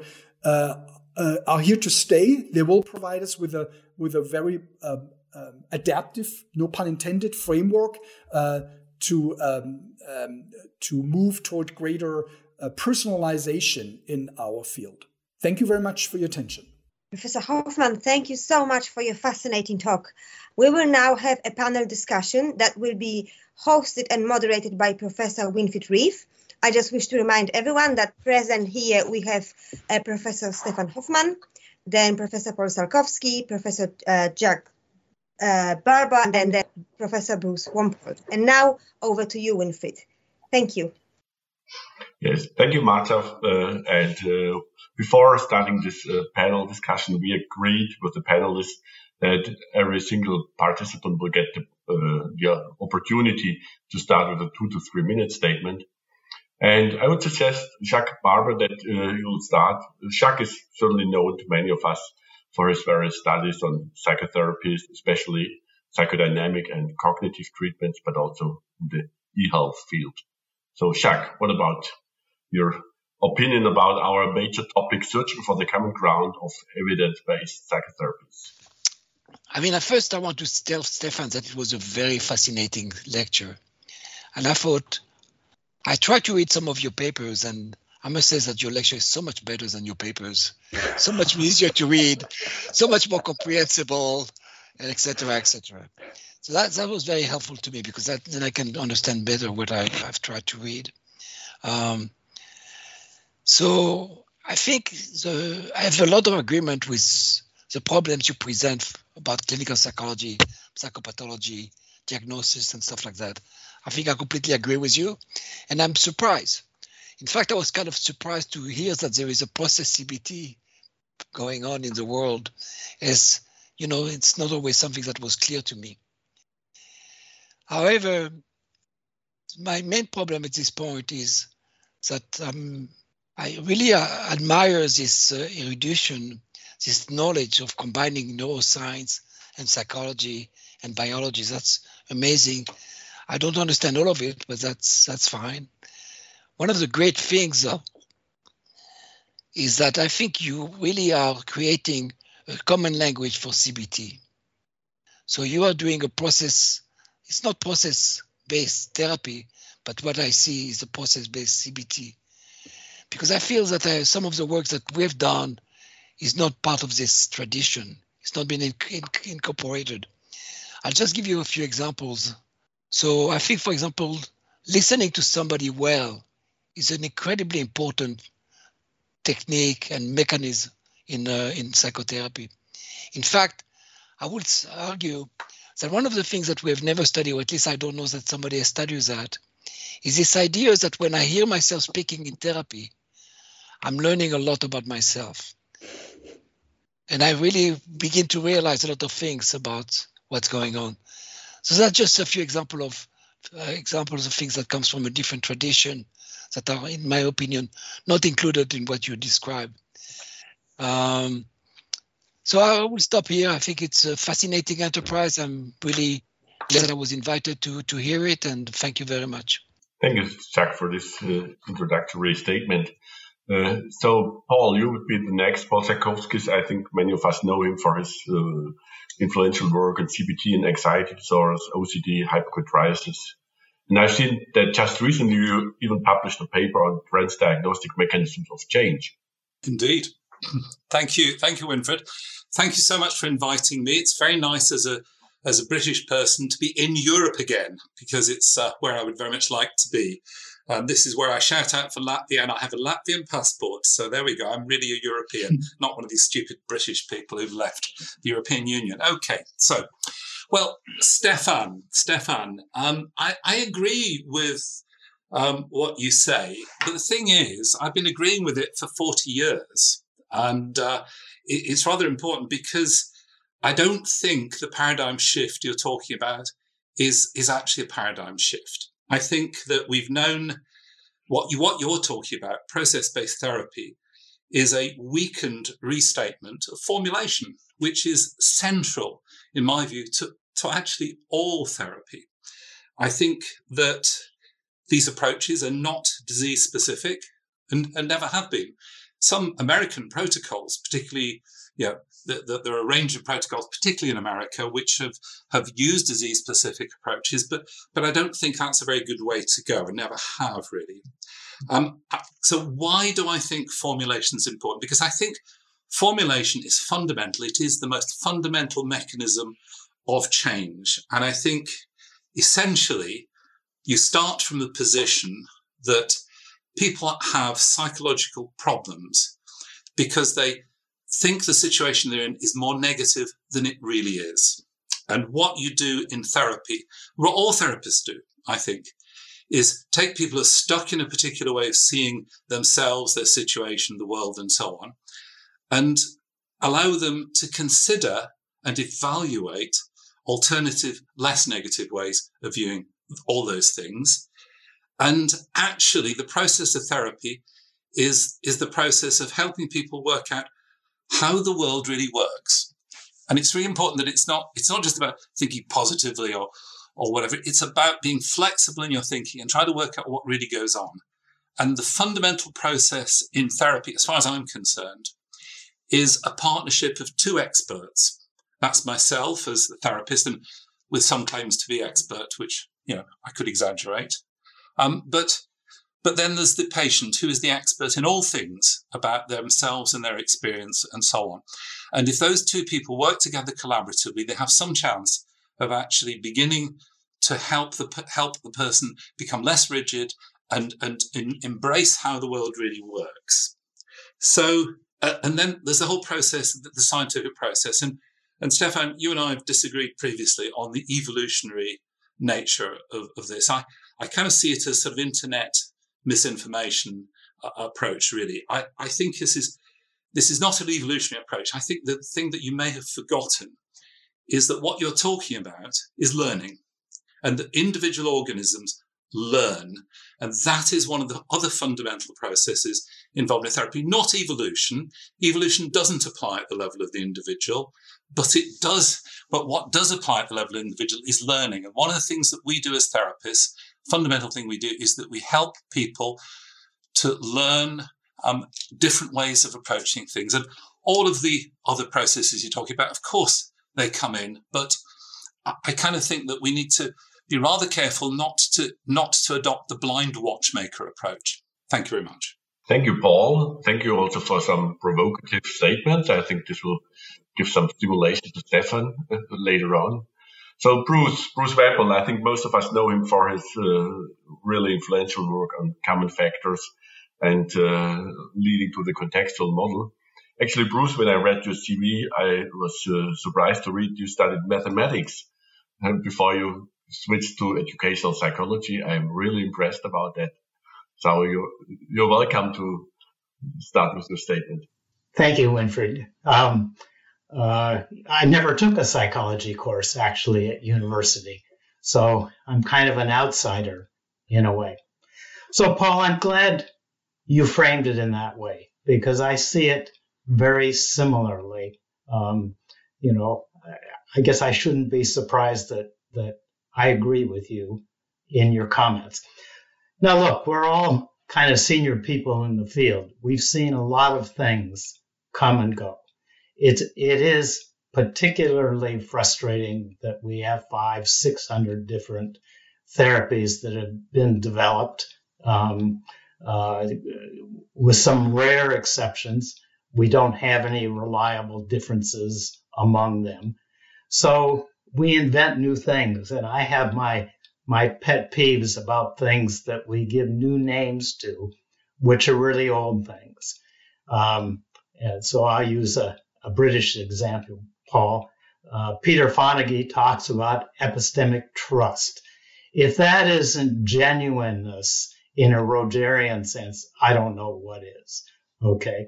uh, uh, are here to stay. They will provide us with a with a very uh, um, adaptive, no pun intended, framework uh, to um, um, to move toward greater uh, personalization in our field. Thank you very much for your attention. Professor Hofmann, thank you so much for your fascinating talk. We will now have a panel discussion that will be hosted and moderated by Professor Winfried Rief. I just wish to remind everyone that present here we have uh, Professor Stefan Hofmann, then Professor Paul Salkovskis, Professor uh, Jack uh, Barber, and then, then Professor Bruce Wampold. And now over to you, Winfried. Thank you. Yes, thank you, Marta. Uh, and uh, before starting this uh, panel discussion, we agreed with the panelists that every single participant will get the, uh, the opportunity to start with a two to three minute statement. And I would suggest Jacques Barber that uh, you will start. Jacques is certainly known to many of us for his various studies on psychotherapies, especially psychodynamic and cognitive treatments, but also the e-health field. So Jacques, what about your opinion about our major topic, searching for the common ground of evidence-based psychotherapies? I mean, at first I want to tell Stefan that it was a very fascinating lecture. And I thought, I tried to read some of your papers and I must say that your lecture is so much better than your papers, so much easier to read, so much more comprehensible, and etc., etc. So that that was very helpful to me because that then I can understand better what I, have tried to read. Um, so I think the, I have a lot of agreement with the problems you present about clinical psychology, psychopathology, diagnosis, and stuff like that. I think I completely agree with you, and I'm surprised in fact, I was kind of surprised to hear that there is a process CBT going on in the world, as you know, it's not always something that was clear to me. However, my main problem at this point is that um, I really uh, admire this uh, erudition, this knowledge of combining neuroscience and psychology and biology. That's amazing. I don't understand all of it, but that's that's fine one of the great things uh, is that I think you really are creating a common language for CBT. So you are doing a process, it's not process based therapy, but what I see is a process based CBT. Because I feel that uh, some of the work that we've done is not part of this tradition, it's not been in, in, incorporated. I'll just give you a few examples. So I think, for example, listening to somebody well is an incredibly important technique and mechanism in, uh, in psychotherapy. In fact, I would argue that one of the things that we have never studied, or at least I don't know that somebody has studied that, is this idea that when I hear myself speaking in therapy, I'm learning a lot about myself. And I really begin to realize a lot of things about what's going on. So that's just a few example of uh, examples of things that comes from a different tradition that are, in my opinion, not included in what you describe. Um, so I will stop here. I think it's a fascinating enterprise. I'm really glad I was invited to to hear it, and thank you very much. Thank you, Jack, for this uh, introductory statement. Uh, so, Paul, you would be the next. Paul Salkovskis, I think many of us know him for his uh, influential work on CBT and anxiety disorders, OCD, hypochondriasis, and I've seen that just recently you even published a paper on transdiagnostic mechanisms of change. Indeed. Thank you. Thank you, Winfried. Thank you so much for inviting me. It's very nice as a as a British person to be in Europe again because it's uh, where I would very much like to be. Um, this is where I shout out for Latvia, and I have a Latvian passport. So there we go. I'm really a European, not one of these stupid British people who've left the European Union. Okay, so well, Stefan, Stefan, um, I, I, agree with um, what you say, but the thing is, I've been agreeing with it for 40 years. And uh, it, it's rather important because I don't think the paradigm shift you're talking about is, is actually a paradigm shift. I think that we've known what, you, what you're talking about, process based therapy, is a weakened restatement of formulation, which is central, in my view, to, to actually all therapy. I think that these approaches are not disease specific and, and never have been. Some American protocols, particularly, you know, the, the, there are a range of protocols, particularly in America, which have, have used disease specific approaches, but, but I don't think that's a very good way to go and never have really. Um, so why do I think formulation is important? Because I think formulation is fundamental. It is the most fundamental mechanism of change. And I think essentially you start from the position that people have psychological problems because they think the situation they're in is more negative than it really is. And what you do in therapy, what all therapists do, I think, is take people who are stuck in a particular way of seeing themselves, their situation, the world, and so on, and allow them to consider and evaluate alternative, less negative ways of viewing all those things. And actually, the process of therapy is, is the process of helping people work out how the world really works. And it's really important that it's not, it's not just about thinking positively or, or whatever. It's about being flexible in your thinking and try to work out what really goes on. And the fundamental process in therapy, as far as I'm concerned, is a partnership of two experts. That's myself as the therapist and with some claims to be expert, which, you know, I could exaggerate. Um, but but then there's the patient who is the expert in all things about themselves and their experience and so on. And if those two people work together collaboratively, they have some chance of actually beginning to help the help the person become less rigid and and, embrace how the world really works. So uh, and then there's the whole process, the, the scientific process, and and Stefan, you and I have disagreed previously on the evolutionary nature of, of this. I, I kind of see it as sort of internet misinformation uh, approach, really. I, I think this is, this is not an evolutionary approach. I think the thing that you may have forgotten is that what you're talking about is learning and that individual organisms learn. And that is one of the other fundamental processes involved in therapy, not evolution. Evolution doesn't apply at the level of the individual, but it does. But what does apply at the level of the individual is learning. And one of the things that we do as therapists, fundamental thing we do, is that we help people to learn um, different ways of approaching things. And all of the other processes you're talking about, of course, they come in, but I, kind of think that we need to be rather careful not to not to adopt the blind watchmaker approach. Thank you very much. Thank you, Paul. Thank you also for some provocative statements. I think this will give some stimulation to Stefan uh, later on. So Bruce, Bruce Wampold, I think most of us know him for his uh, really influential work on common factors and uh, leading to the contextual model. Actually, Bruce, when I read your CV, I was uh, surprised to read you studied mathematics before you switched to educational psychology. I'm really impressed about that. So you're, you're welcome to start with your statement. Thank you, Winfried. Um, uh, I never took a psychology course actually at university, so I'm kind of an outsider in a way. So, Paul, I'm glad you framed it in that way because I see it very similarly. Um, you know, I guess I shouldn't be surprised that that I agree with you in your comments. Now, look, we're all kind of senior people in the field. We've seen a lot of things come and go. It, it is particularly frustrating that we have five, 600 different therapies that have been developed. Um, uh, with some rare exceptions, we don't have any reliable differences among them. So we invent new things, and I have my my pet peeves about things that we give new names to, which are really old things. Um, and so I'll use a, a British example, Paul. Uh, Peter Fonagy talks about epistemic trust. If that isn't genuineness in a Rogerian sense, I don't know what is. Okay.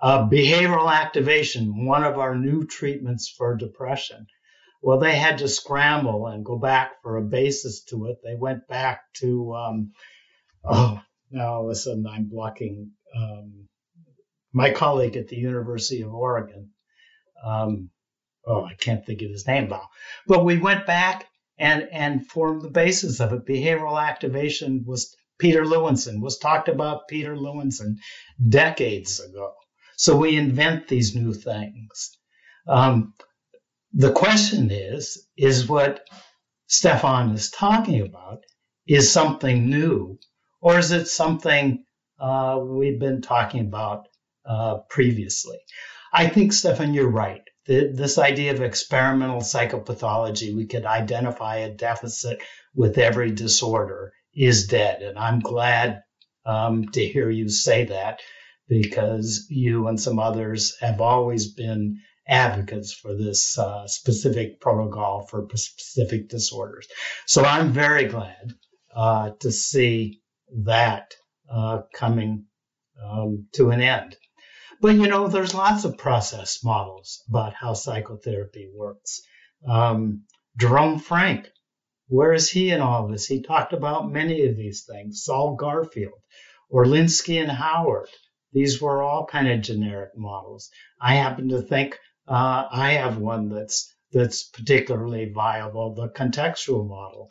Uh, behavioral activation, one of our new treatments for depression. Well, they had to scramble and go back for a basis to it. They went back to, um, oh, now all of a sudden I'm blocking um, my colleague at the University of Oregon. Um, oh, I can't think of his name now. But we went back and, and formed the basis of it. Behavioral activation was Peter Lewinsohn, was talked about Peter Lewinsohn decades ago. So we invent these new things. Um, the question is, is what Stefan is talking about is something new, or is it something uh, we've been talking about uh, previously? I think, Stefan, you're right. The, this idea of experimental psychopathology, we could identify a deficit with every disorder, is dead. And I'm glad um, to hear you say that because you and some others have always been advocates for this uh, specific protocol for specific disorders. So I'm very glad uh, to see that uh, coming um, to an end. But you know, there's lots of process models about how psychotherapy works. Um, Jerome Frank, where is he in all this? He talked about many of these things. Sol Garfield, Orlinsky and Howard. These were all kind of generic models. I happen to think uh, I have one that's that's particularly viable, the contextual model.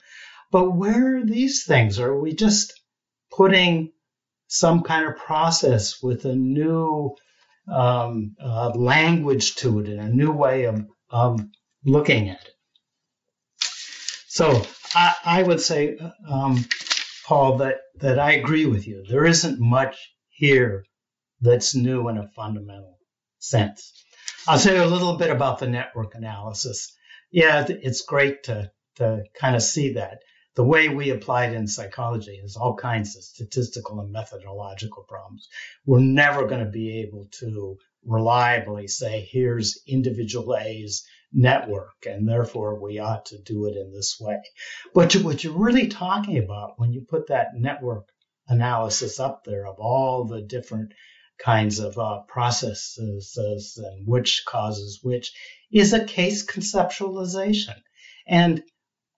But where are these things? Are we just putting some kind of process with a new um, uh, language to it and a new way of, of looking at it? So I, I would say, um, Paul, that, that I agree with you. There isn't much here that's new in a fundamental sense. I'll say a little bit about the network analysis. Yeah, it's great to, to kind of see that. The way we apply it in psychology is all kinds of statistical and methodological problems. We're never going to be able to reliably say, here's individual A's network, and therefore we ought to do it in this way. But what you're really talking about when you put that network analysis up there of all the different kinds of uh, processes and which causes which is a case conceptualization. And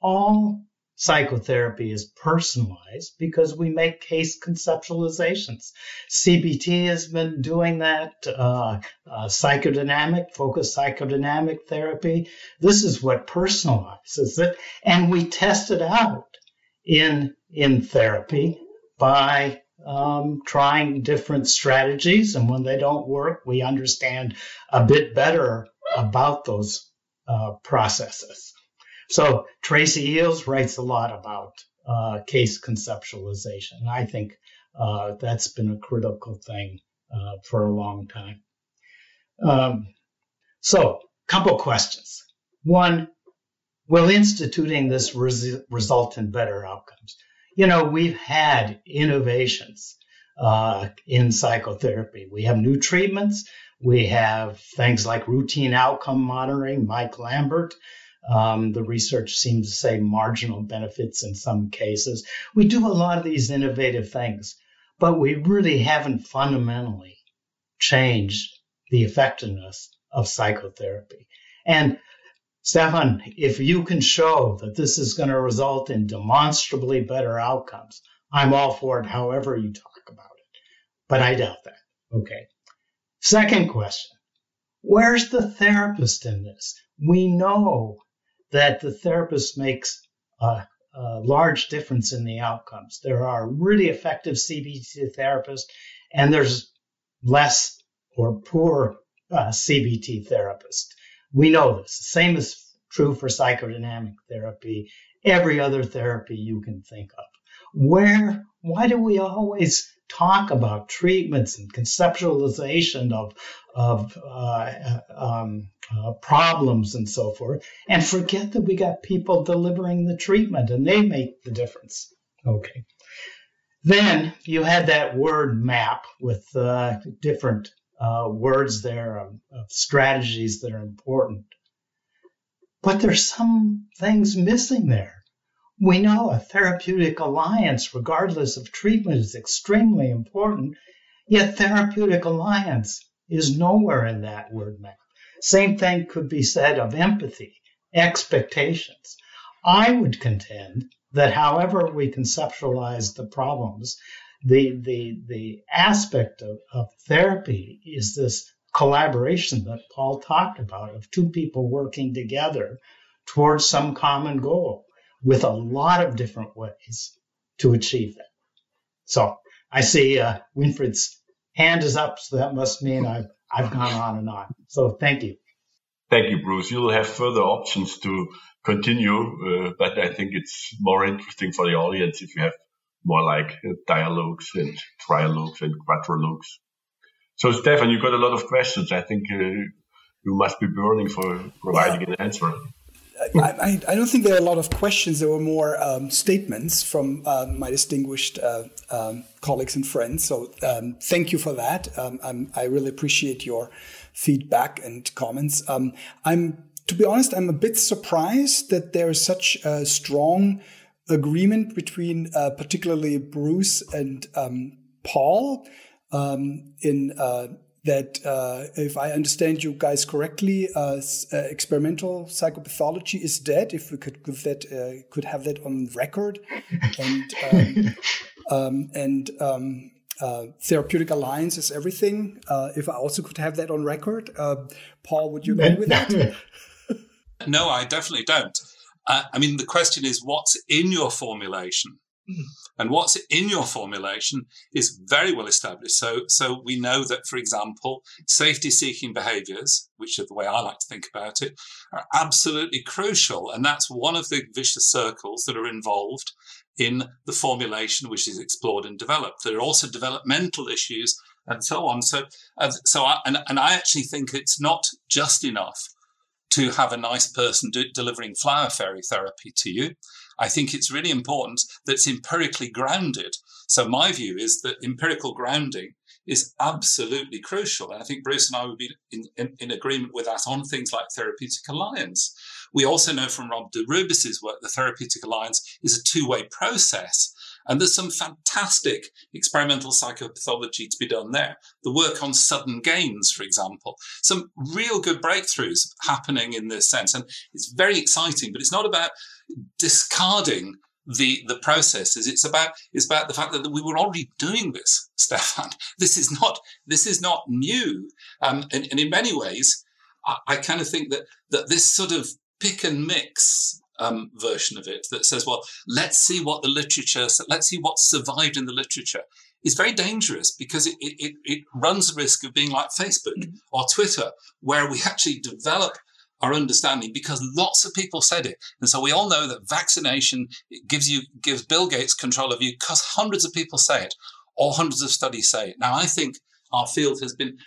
all psychotherapy is personalized because we make case conceptualizations. CBT has been doing that, uh, uh, psychodynamic, focused psychodynamic therapy. This is what personalizes it. And we test it out in, in therapy by um, trying different strategies. And when they don't work, we understand a bit better about those uh, processes. So Tracy Eells writes a lot about uh, case conceptualization. I think uh, that's been a critical thing uh, for a long time. Um, so, a couple questions. One, will instituting this res- result in better outcomes? you know, we've had innovations uh, in psychotherapy. We have new treatments. We have things like routine outcome monitoring. Mike Lambert, um, the research seems to say marginal benefits in some cases. We do a lot of these innovative things, but we really haven't fundamentally changed the effectiveness of psychotherapy. And Stefan, if you can show that this is going to result in demonstrably better outcomes, I'm all for it, however you talk about it. But I doubt that. Okay. Second question Where's the therapist in this? We know that the therapist makes a, a large difference in the outcomes. There are really effective CBT therapists, and there's less or poor uh, CBT therapists. We know this. The same is true for psychodynamic therapy, every other therapy you can think of. Where, why do we always talk about treatments and conceptualization of, of uh, um, uh, problems and so forth, and forget that we got people delivering the treatment and they make the difference? Okay. Then you had that word map with uh, different uh, words there of, of, strategies that are important. But there's some things missing there. We know a therapeutic alliance, regardless of treatment, is extremely important, yet therapeutic alliance is nowhere in that word map. Same thing could be said of empathy, expectations. I would contend that however we conceptualize the problems, the the the aspect of, of therapy is this collaboration that Paul talked about of two people working together towards some common goal with a lot of different ways to achieve that. So I see uh, Winfried's hand is up, so that must mean I've I've gone on and on. So thank you. Thank you, Bruce. You'll have further options to continue, uh, but I think it's more interesting for the audience if you have more like uh, dialogues and trialogues and quadrilogues. So, Stefan, you've got a lot of questions. I think uh, you must be burning for providing an answer. I, I, don't think there are a lot of questions. There were more um, statements from uh, my distinguished uh, um, colleagues and friends. So um, thank you for that. Um, i really appreciate your feedback and comments. Um, I'm, to be honest, I'm a bit surprised that there is such a strong agreement between, uh, particularly Bruce and Paul in uh, that uh, if I understand you guys correctly, uh, uh, experimental psychopathology is dead. If we could give that, uh, could have that on record, and um, um, and um, uh, therapeutic alliance is everything. Uh, if I also could have that on record, Paul, would you agree with that? no, I definitely don't. I mean, the question is, what's in your formulation? Mm. And what's in your formulation is very well established. So, so we know that, for example, safety seeking behaviors, which are the way I like to think about it, are absolutely crucial. And that's one of the vicious circles that are involved in the formulation, which is explored and developed. There are also developmental issues and so on. So, so I, and, and I actually think it's not just enough to have a nice person do, delivering flower fairy therapy to you. I think it's really important that it's empirically grounded. So my view is that empirical grounding is absolutely crucial. And I think Bruce and I would be in, in, in agreement with that on things like therapeutic alliance. We also know from Rob DeRubeis's work, the therapeutic alliance is a two-way process. And there's some fantastic experimental psychopathology to be done there. The work on sudden gains, for example, some real good breakthroughs happening in this sense. And it's very exciting, but it's not about discarding the the processes. It's about it's about the fact that we were already doing this, Stefan. This is not this is not new, um, and, and in many ways, I, I kind of think that that this sort of pick and mix um, version of it that says, well, let's see what the literature, let's see what survived in the literature, is very dangerous because it, it, it runs the risk of being like Facebook mm-hmm. or Twitter, where we actually develop our understanding because lots of people said it. And so we all know that vaccination gives you, gives Bill Gates control of you because hundreds of people say it or hundreds of studies say it. Now, I think our field has been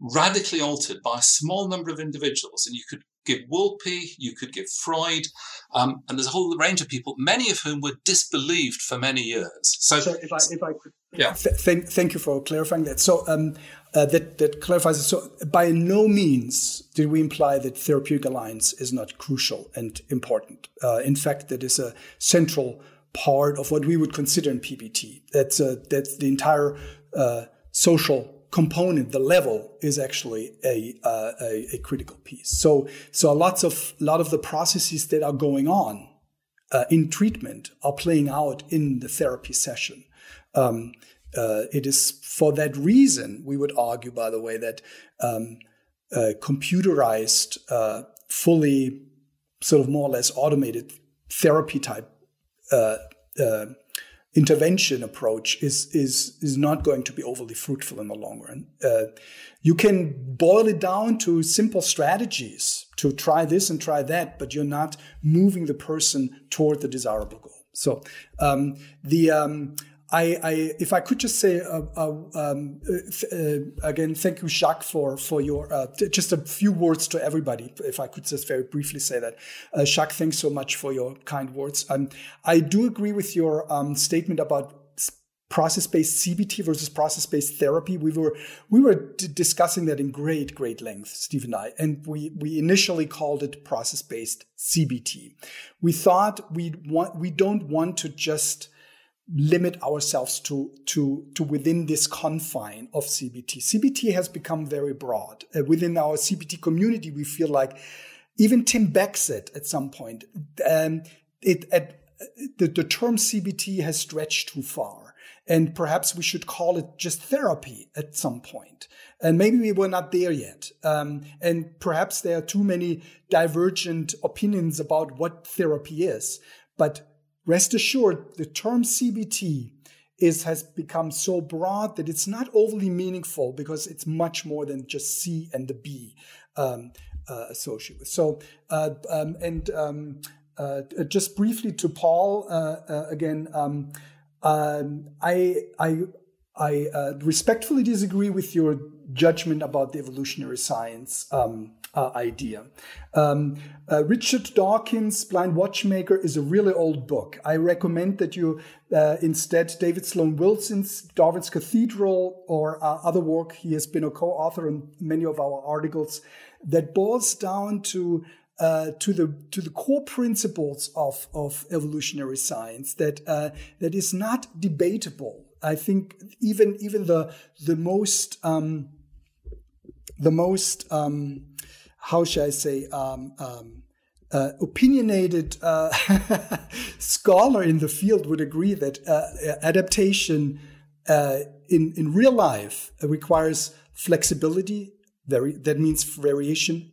radically altered by a small number of individuals. And you could give Wolpe, you could give Freud, um, and there's a whole range of people, many of whom were disbelieved for many years. So, so if I if I could, yeah, th- thank thank you for clarifying that. So um, uh, that that clarifies it. So by no means did we imply that therapeutic alliance is not crucial and important. Uh, in fact, that is a central part of what we would consider in PBT. That's uh, that's the entire uh, social component, the level, is actually a, uh, a, a, critical piece. So, so lots of lot of the processes that are going on uh, in treatment are playing out in the therapy session. Um, uh, it is for that reason we would argue, by the way, that um, uh, computerized, uh, fully sort of more or less automated therapy type uh, intervention approach is is is not going to be overly fruitful in the long run. Uh, you can boil it down to simple strategies to try this and try that, but you're not moving the person toward the desirable goal. So um, the um, I, I, if I could just say uh, uh, um, uh, again, thank you, Jacques, for for your uh, just a few words to everybody. If I could just very briefly say that, uh, Jacques, thanks so much for your kind words. Um, I do agree with your um, statement about process-based CBT versus process-based therapy. We were we were d- discussing that in great great length, Steve and I, and we we initially called it process-based CBT. We thought we want we don't want to just limit ourselves to, to, to within this confine of CBT. CBT has become very broad. Uh, within our CBT community, we feel like even Tim Beck said at some point, um, it, at, the, the term CBT has stretched too far. And perhaps we should call it just therapy at some point. And maybe we were not there yet. Um, and perhaps there are too many divergent opinions about what therapy is. But Rest assured, the term CBT is has become so broad that it's not overly meaningful because it's much more than just C and the B um, uh, associated with. So, uh, um, and um, uh, just briefly to Paul uh, uh, again, um, um, I I I uh, respectfully disagree with your judgment about the evolutionary science um, uh, idea. Um, uh, Richard Dawkins' Blind Watchmaker is a really old book. I recommend that you uh, instead David Sloan Wilson's Darwin's Cathedral or uh, other work. He has been a co-author on many of our articles that boils down to uh, to the to the core principles of of evolutionary science that uh, that is not debatable. I think even even the the most um, the most um, how shall I say um, um, uh, opinionated uh, scholar in the field would agree that uh, adaptation uh, in in real life requires flexibility. Very that means variation,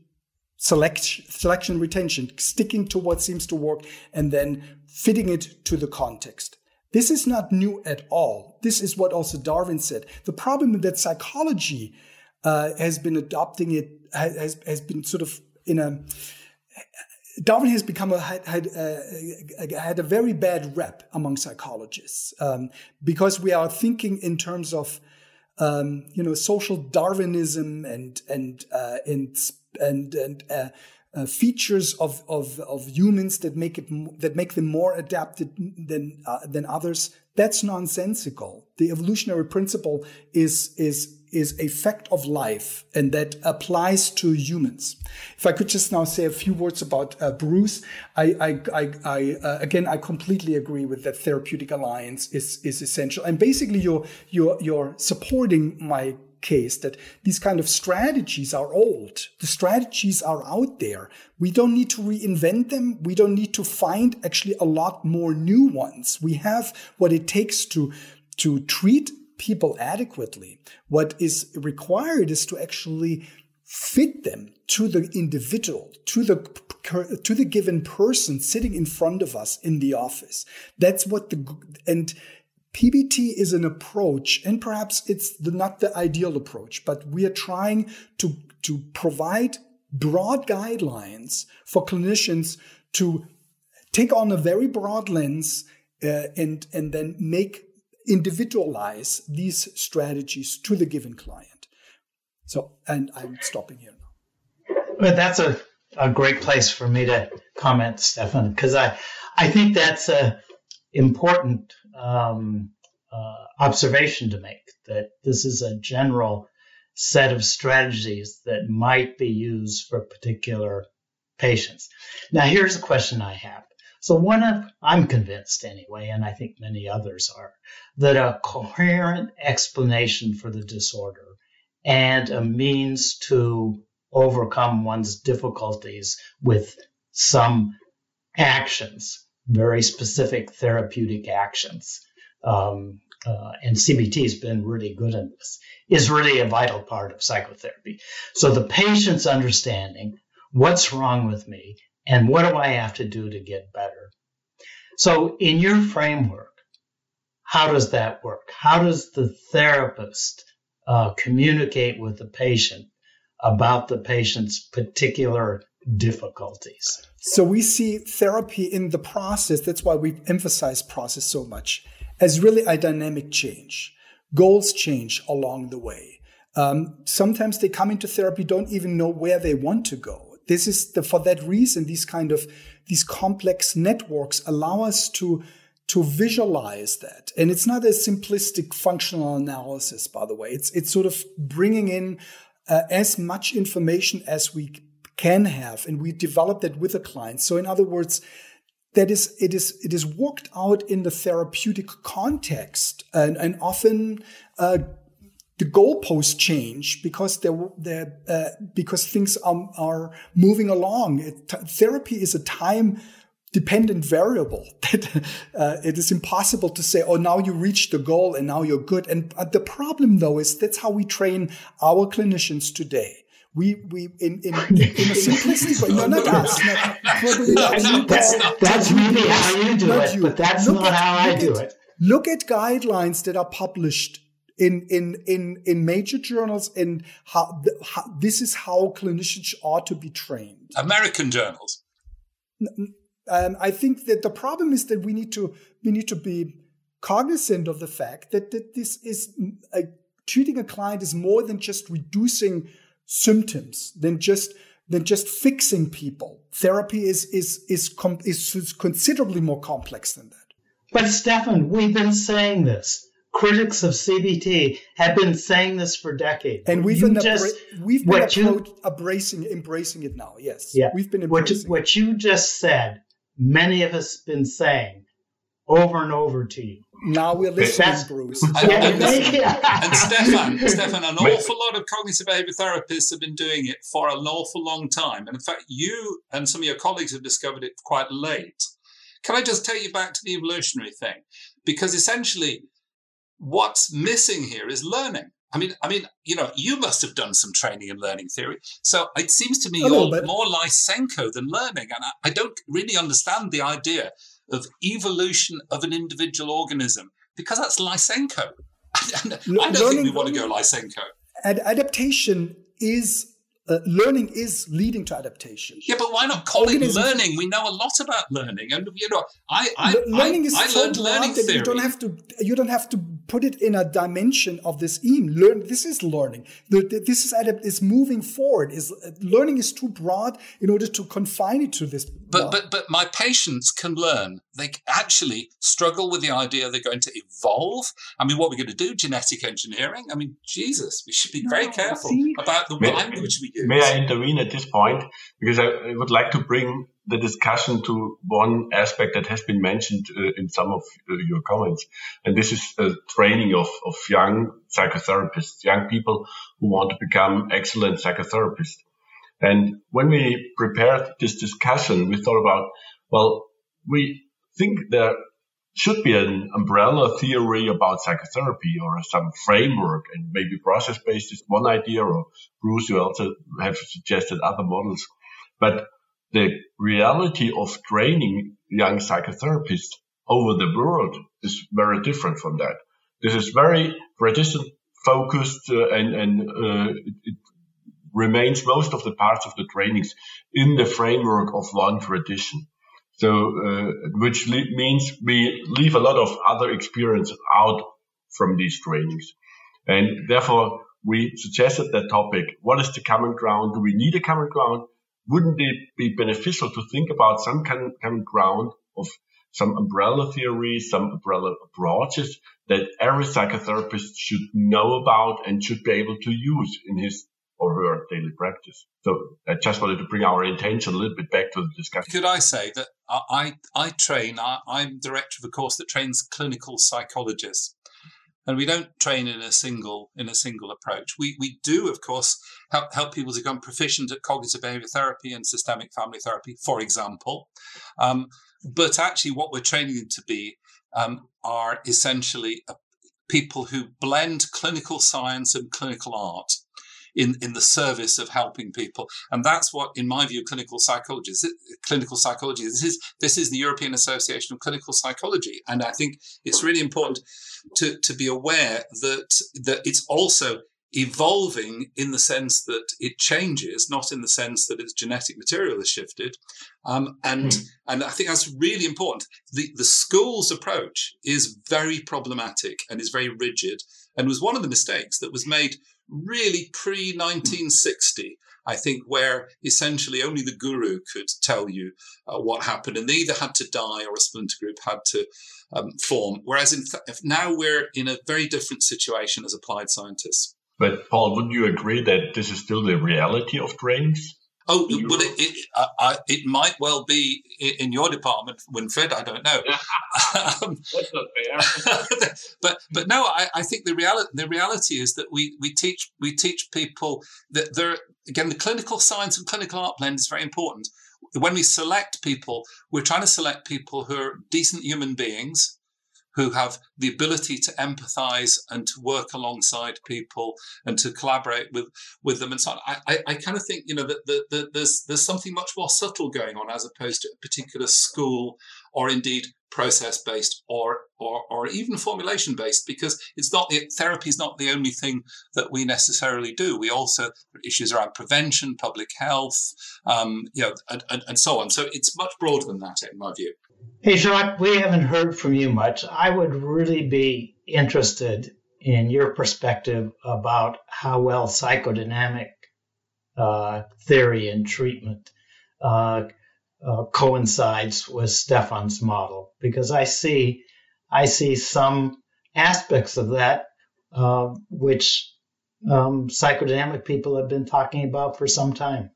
selection, selection, retention, sticking to what seems to work, and then fitting it to the context. This is not new at all. This is what also Darwin said. The problem is that psychology uh, has been adopting it, has, has been sort of in a, Darwin has become a had had, uh, had a very bad rep among psychologists um, because we are thinking in terms of um, you know social Darwinism and and uh, and and and uh, uh, features of, of, of humans that make it that make them more adapted than uh, than others. That's nonsensical. The evolutionary principle is is is a fact of life and that applies to humans if i could just now say a few words about uh, bruce i i, I, I uh, again i completely agree with that therapeutic alliance is is essential and basically you're you're you're supporting my case that these kind of strategies are old. The strategies are out there. We don't need to reinvent them. We don't need to find actually a lot more new ones. We have what it takes to, to treat people adequately. What is required is to actually fit them to the individual, to the to the given person sitting in front of us in the office. That's what the and PBT is an approach, and perhaps it's the, not the ideal approach, but we are trying to, to provide broad guidelines for clinicians to take on a very broad lens uh, and, and then make individualize these strategies to the given client. So, and I'm stopping here now. That's a, a great place for me to comment, Stefan, because I, I think that's a important um, uh, observation to make that this is a general set of strategies that might be used for particular patients. Now, here's a question I have. So, one of, I'm convinced anyway, and I think many others are, that a coherent explanation for the disorder and a means to overcome one's difficulties with some actions very specific therapeutic actions. Um, uh, and CBT has been really good in this, is really a vital part of psychotherapy. So the patient's understanding what's wrong with me and what do I have to do to get better. So in your framework, how does that work? How does the therapist uh, communicate with the patient about the patient's particular difficulties? So we see therapy in the process. That's why we emphasize process so much as really a dynamic change. Goals change along the way. Um, sometimes they come into therapy, don't even know where they want to go. This is the, for that reason, these kind of, these complex networks allow us to, to visualize that. And it's not a simplistic functional analysis, by the way. It's, it's sort of bringing in uh, as much information as we can have, and we develop that with a client. So, in other words, that is it is it is worked out in the therapeutic context, and, and often. Uh, the goalposts change because they're, they're uh, because things are, are moving along. It, t- therapy is a time dependent variable that uh, it is impossible to say, oh, now you reached the goal and now you're good. And uh, the problem though is that's how we train our clinicians today we we in in, in a simplistic way. No, not us. Not, probably not. That's, that's maybe how you do it, you. but that's look not at, how I do it. Look at guidelines that are published in in in in major journals and how, how this is how clinicians ought to be trained. American journals. Um, I think that the problem is that we need to we need to be cognizant of the fact that, that this is a, treating a client is more than just reducing symptoms than just than just fixing people. Therapy is is is, com- is considerably more complex than that. But Stefan, we've been saying this. Critics of CBT have been saying this for decades. And we've been, just, we've been you, embracing, embracing it now. Yes. Yeah. We've been embracing what you, what you just said, many of us have been saying over and over to you. Now we're listening, Bruce. And, and, and Stefan, Stefan, an awful lot of cognitive behavior therapists have been doing it for an awful long time. And in fact, you and some of your colleagues have discovered it quite late. Can I just take you back to the evolutionary thing? Because essentially, what's missing here is learning. I mean, I mean, you know, you must have done some training in learning theory. So it seems to me you're more Lysenko than learning, and I, I don't really understand the idea of evolution of an individual organism because that's Lysenko. I don't think we want to go Lysenko. Ad- adaptation is uh, learning is leading to adaptation. Yeah, but why not call Organisms, it learning? We know a lot about learning, and you know, I, I learning I, is I learned learning theory. You don't have to you don't have to put it in a dimension of this EAM. Learn this is learning. This is adapt is moving forward. Is learning is too broad in order to confine it to this. But but but my patients can learn. They actually struggle with the idea they're going to evolve. I mean, what we're going to do? Genetic engineering? I mean, Jesus, we should be very careful see? about the language we use. May I intervene at this point because I would like to bring the discussion to one aspect that has been mentioned uh, in some of uh, your comments. And this is uh, training of, of young psychotherapists, young people who want to become excellent psychotherapists. And when we prepared this discussion, we thought about, well, we think there should be an umbrella theory about psychotherapy or some framework and maybe process based is one idea or Bruce, you also have suggested other models. But the reality of training young psychotherapists over the world is very different from that. This is very tradition focused uh, and, and uh, it, remains most of the parts of the trainings in the framework of one tradition. So, uh, which le- means we leave a lot of other experience out from these trainings. And therefore, we suggested that topic. What is the common ground? Do we need a common ground? Wouldn't it be beneficial to think about some kind, common ground of some umbrella theories, some umbrella approaches that every psychotherapist should know about and should be able to use in his or her daily practice. So I just wanted to bring our intention a little bit back to the discussion. Could I say that I, I train, I, I'm director of a course that trains clinical psychologists and we don't train in a single in a single approach. We we do, of course, help help people to become proficient at cognitive behavior therapy and systemic family therapy, for example. Um, but actually, what we're training them to be um, are essentially uh, people who blend clinical science and clinical art in, in the service of helping people. And that's what, in my view, clinical psychology is. Clinical psychology. This is this is the European Association of Clinical Psychology, and I think it's really important to, to be aware that that it's also evolving in the sense that it changes, not in the sense that its genetic material has shifted. Um, and mm. and I think that's really important. The the school's approach is very problematic and is very rigid, and was one of the mistakes that was made really pre 1960. I think where essentially only the guru could tell you uh, what happened, and they either had to die or a splinter group had to um, form. Whereas in th- now we're in a very different situation as applied scientists. But Paul, wouldn't you agree that this is still the reality of trainings? Oh, but it it, uh, it might well be in your department, Winfried. I don't know. um, That's not fair. but but no, I, I think the reality the reality is that we we teach we teach people that there again the clinical science and clinical art blend is very important. When we select people, we're trying to select people who are decent human beings who have the ability to empathize and to work alongside people and to collaborate with with them and so on. I, I, I kind of think you know that, that, that there's there's something much more subtle going on as opposed to a particular school or indeed process based or, or or even formulation based because it's not the therapy is not the only thing that we necessarily do. We also issues around prevention public health um, you know and, and, and so on. So it's much broader than that in my view Hey, Jacques, we haven't heard from you much. I would really be interested in your perspective about how well psychodynamic uh, theory and treatment uh, uh, coincides with Stefan's model, because I see, I see some aspects of that uh, which um, psychodynamic people have been talking about for some time.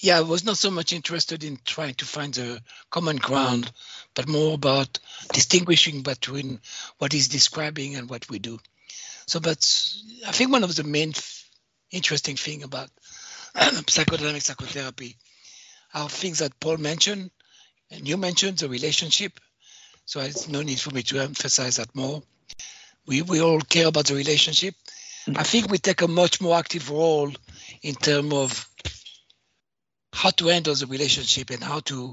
Yeah, I was not so much interested in trying to find the common ground, mm. but more about distinguishing between what he's describing and what we do. So, but I think one of the main interesting thing about psychodynamic psychotherapy are things that Paul mentioned, and you mentioned the relationship. So it's no need for me to emphasize that more. We, we all care about the relationship. Mm. I think we take a much more active role in terms of how to handle the relationship and how to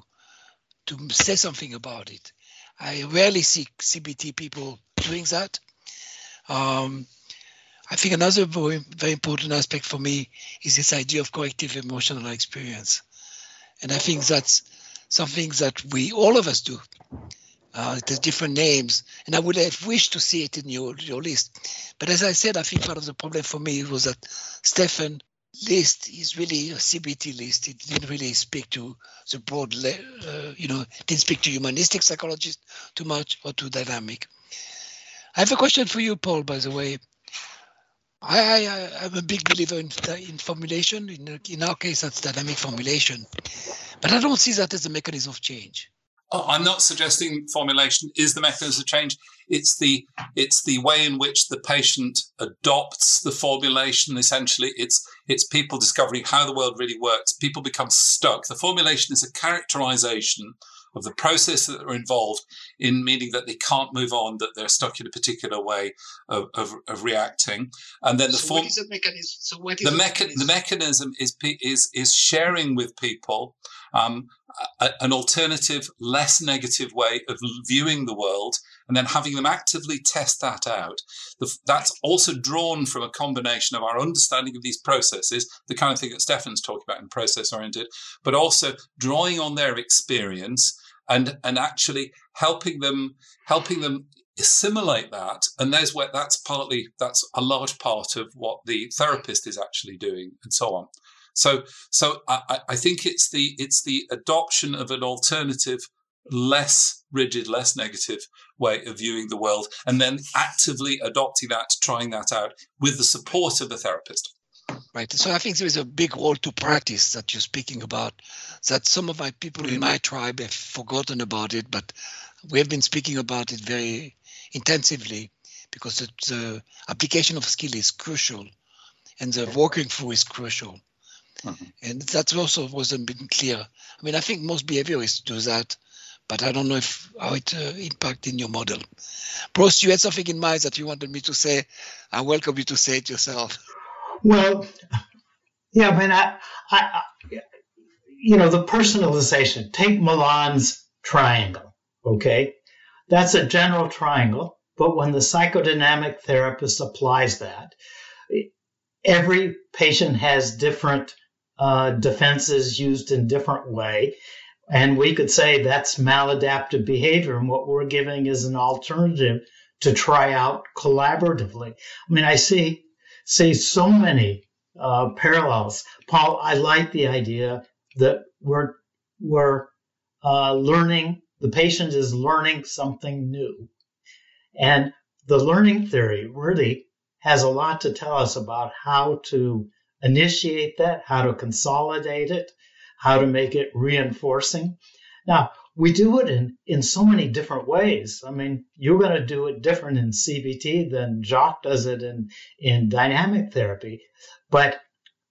to say something about it. I rarely see CBT people doing that. Um, I think another very, very important aspect for me is this idea of corrective emotional experience. And I think that's something that we, all of us do. Uh, has different names, and I would have wished to see it in your, your list. But as I said, I think part of the problem for me was that Stefan list is really a CBT list. It didn't really speak to the broad, uh, you know, didn't speak to humanistic psychologists too much or too dynamic. I have a question for you, Paul, by the way. I, I, am a big believer in, in formulation. In, in our case, that's dynamic formulation. But I don't see that as a mechanism of change. Oh, I'm not suggesting formulation is the mechanism of change. It's the it's the way in which the patient adopts the formulation. Essentially, it's it's people discovering how the world really works. People become stuck. The formulation is a characterization of the process that are involved in meaning that they can't move on, that they're stuck in a particular way of, of, of reacting. And then the so form. What is the mechanism? So what is the, mecha- the mechanism is is is sharing with people um, a, an alternative, less negative way of viewing the world, and then having them actively test that out. That's also drawn from a combination of our understanding of these processes, the kind of thing that Stefan's talking about in process oriented, but also drawing on their experience and and actually helping them helping them assimilate that and there's where that's partly that's a large part of what the therapist is actually doing and so on so so i, I think it's the it's the adoption of an alternative less rigid less negative way of viewing the world and then actively adopting that trying that out with the support of the therapist right so i think there is a big role to practice that you're speaking about that some of my people in my tribe have forgotten about it, but we have been speaking about it very intensively because the, the application of skill is crucial and the working through is crucial. Mm-hmm. And that also wasn't been clear. I mean, I think most behaviorists do that, but I don't know if how it uh, impact in your model. Bruce, you had something in mind that you wanted me to say. I welcome you to say it yourself. Well, yeah, I mean, I, I, you know, the personalization. Take Malan's triangle, okay? That's a general triangle, but when the psychodynamic therapist applies that, every patient has different uh, defenses used in different way. And we could say that's maladaptive behavior. And what we're giving is an alternative to try out collaboratively. I mean, I see, see so many uh, parallels. Paul, I like the idea that we're we're uh, learning. The patient is learning something new, and the learning theory really has a lot to tell us about how to initiate that, how to consolidate it, how to make it reinforcing. Now, we do it in, in so many different ways. I mean, you're going to do it different in CBT than Jacques does it in, in dynamic therapy. But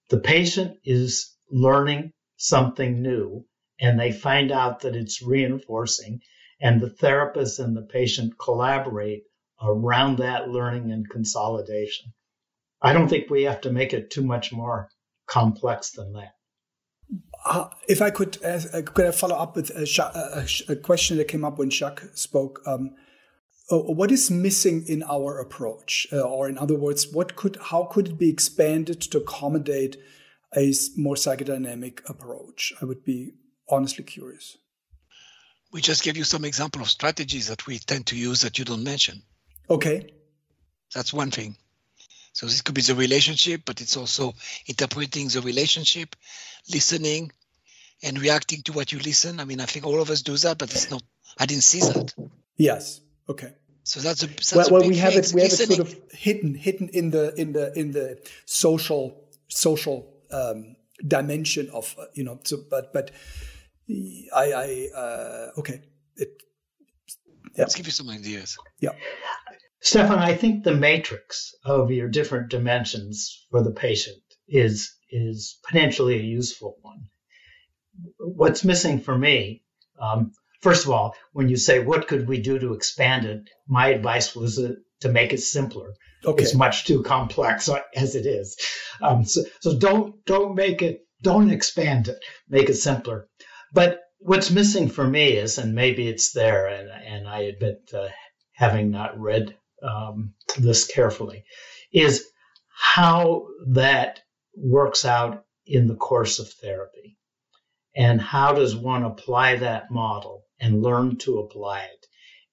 the patient is learning something new and they find out that it's reinforcing and the therapist and the patient collaborate around that learning and consolidation. I don't think we have to make it too much more complex than that. Uh, if I could, uh, could I follow up with a, a, a, question that came up when Jacques spoke? Um, uh, what is missing in our approach, uh, or in other words, what could, how could it be expanded to accommodate a more psychodynamic approach? I would be honestly curious. We just gave you some example of strategies that we tend to use that you don't mention. Okay. That's one thing. So this could be the relationship, but it's also interpreting the relationship, listening, and reacting to what you listen. I mean, I think all of us do that, but it's not. I didn't see that. Yes. Okay. So that's a that's well. A well we have it. We have it sort of hidden, hidden in the in the in the social social um, dimension of uh, you know. So, but but I I uh, okay. It, yeah. Let's give you some ideas. Yeah. Stefan, I think the matrix of your different dimensions for the patient is is potentially a useful one. What's missing for me, um, first of all, when you say what could we do to expand it, my advice was uh, to make it simpler. Okay. It's much too complex as it is. Um, so, so don't don't make it don't expand it. Make it simpler. But what's missing for me is, and maybe it's there, and and I admit uh, having not read um, this carefully, is how that works out in the course of therapy, and how does one apply that model and learn to apply it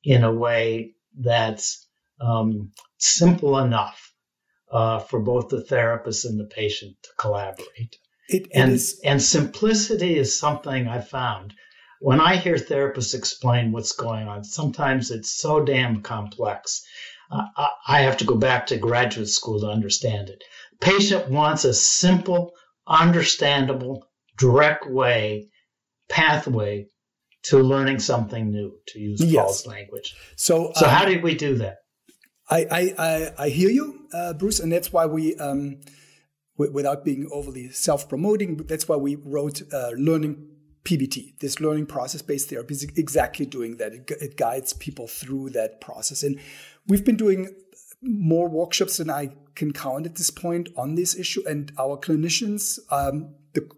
in a way that's um, simple enough uh, for both the therapist and the patient to collaborate. It, it and, is... and simplicity is something I found. When I hear therapists explain what's going on, sometimes it's so damn complex. Uh, I have to go back to graduate school to understand it. Patient wants a simple, understandable, direct way, pathway to learning something new, to use yes. Paul's language. So, so um, how did we do that? I, I, I hear you, uh, Bruce, and that's why we, um, w- without being overly self-promoting, that's why we wrote uh, Learning PBT. This learning process-based therapy is exactly doing that. It, it guides people through that process, and we've been doing more workshops than I can count at this point on this issue. And our clinicians, um, the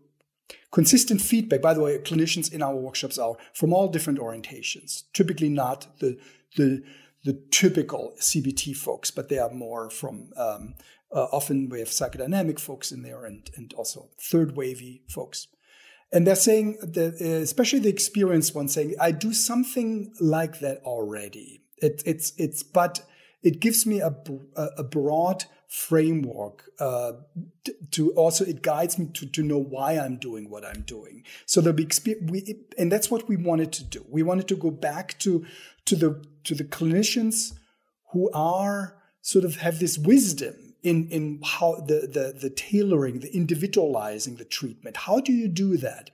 consistent feedback. By the way, clinicians in our workshops are from all different orientations. Typically, not the the the typical CBT folks, but they are more from um, uh, often we have psychodynamic folks in there and, and also third wavy folks. And they're saying that, uh, especially the experienced ones saying, I do something like that already. It, it's, it's, but it gives me a, a broad framework uh, to also it guides me to, to know why I'm doing what I'm doing. So the we and that's what we wanted to do. We wanted to go back to to the to the clinicians who are sort of have this wisdom in in how the the the tailoring, the individualizing the treatment. How do you do that?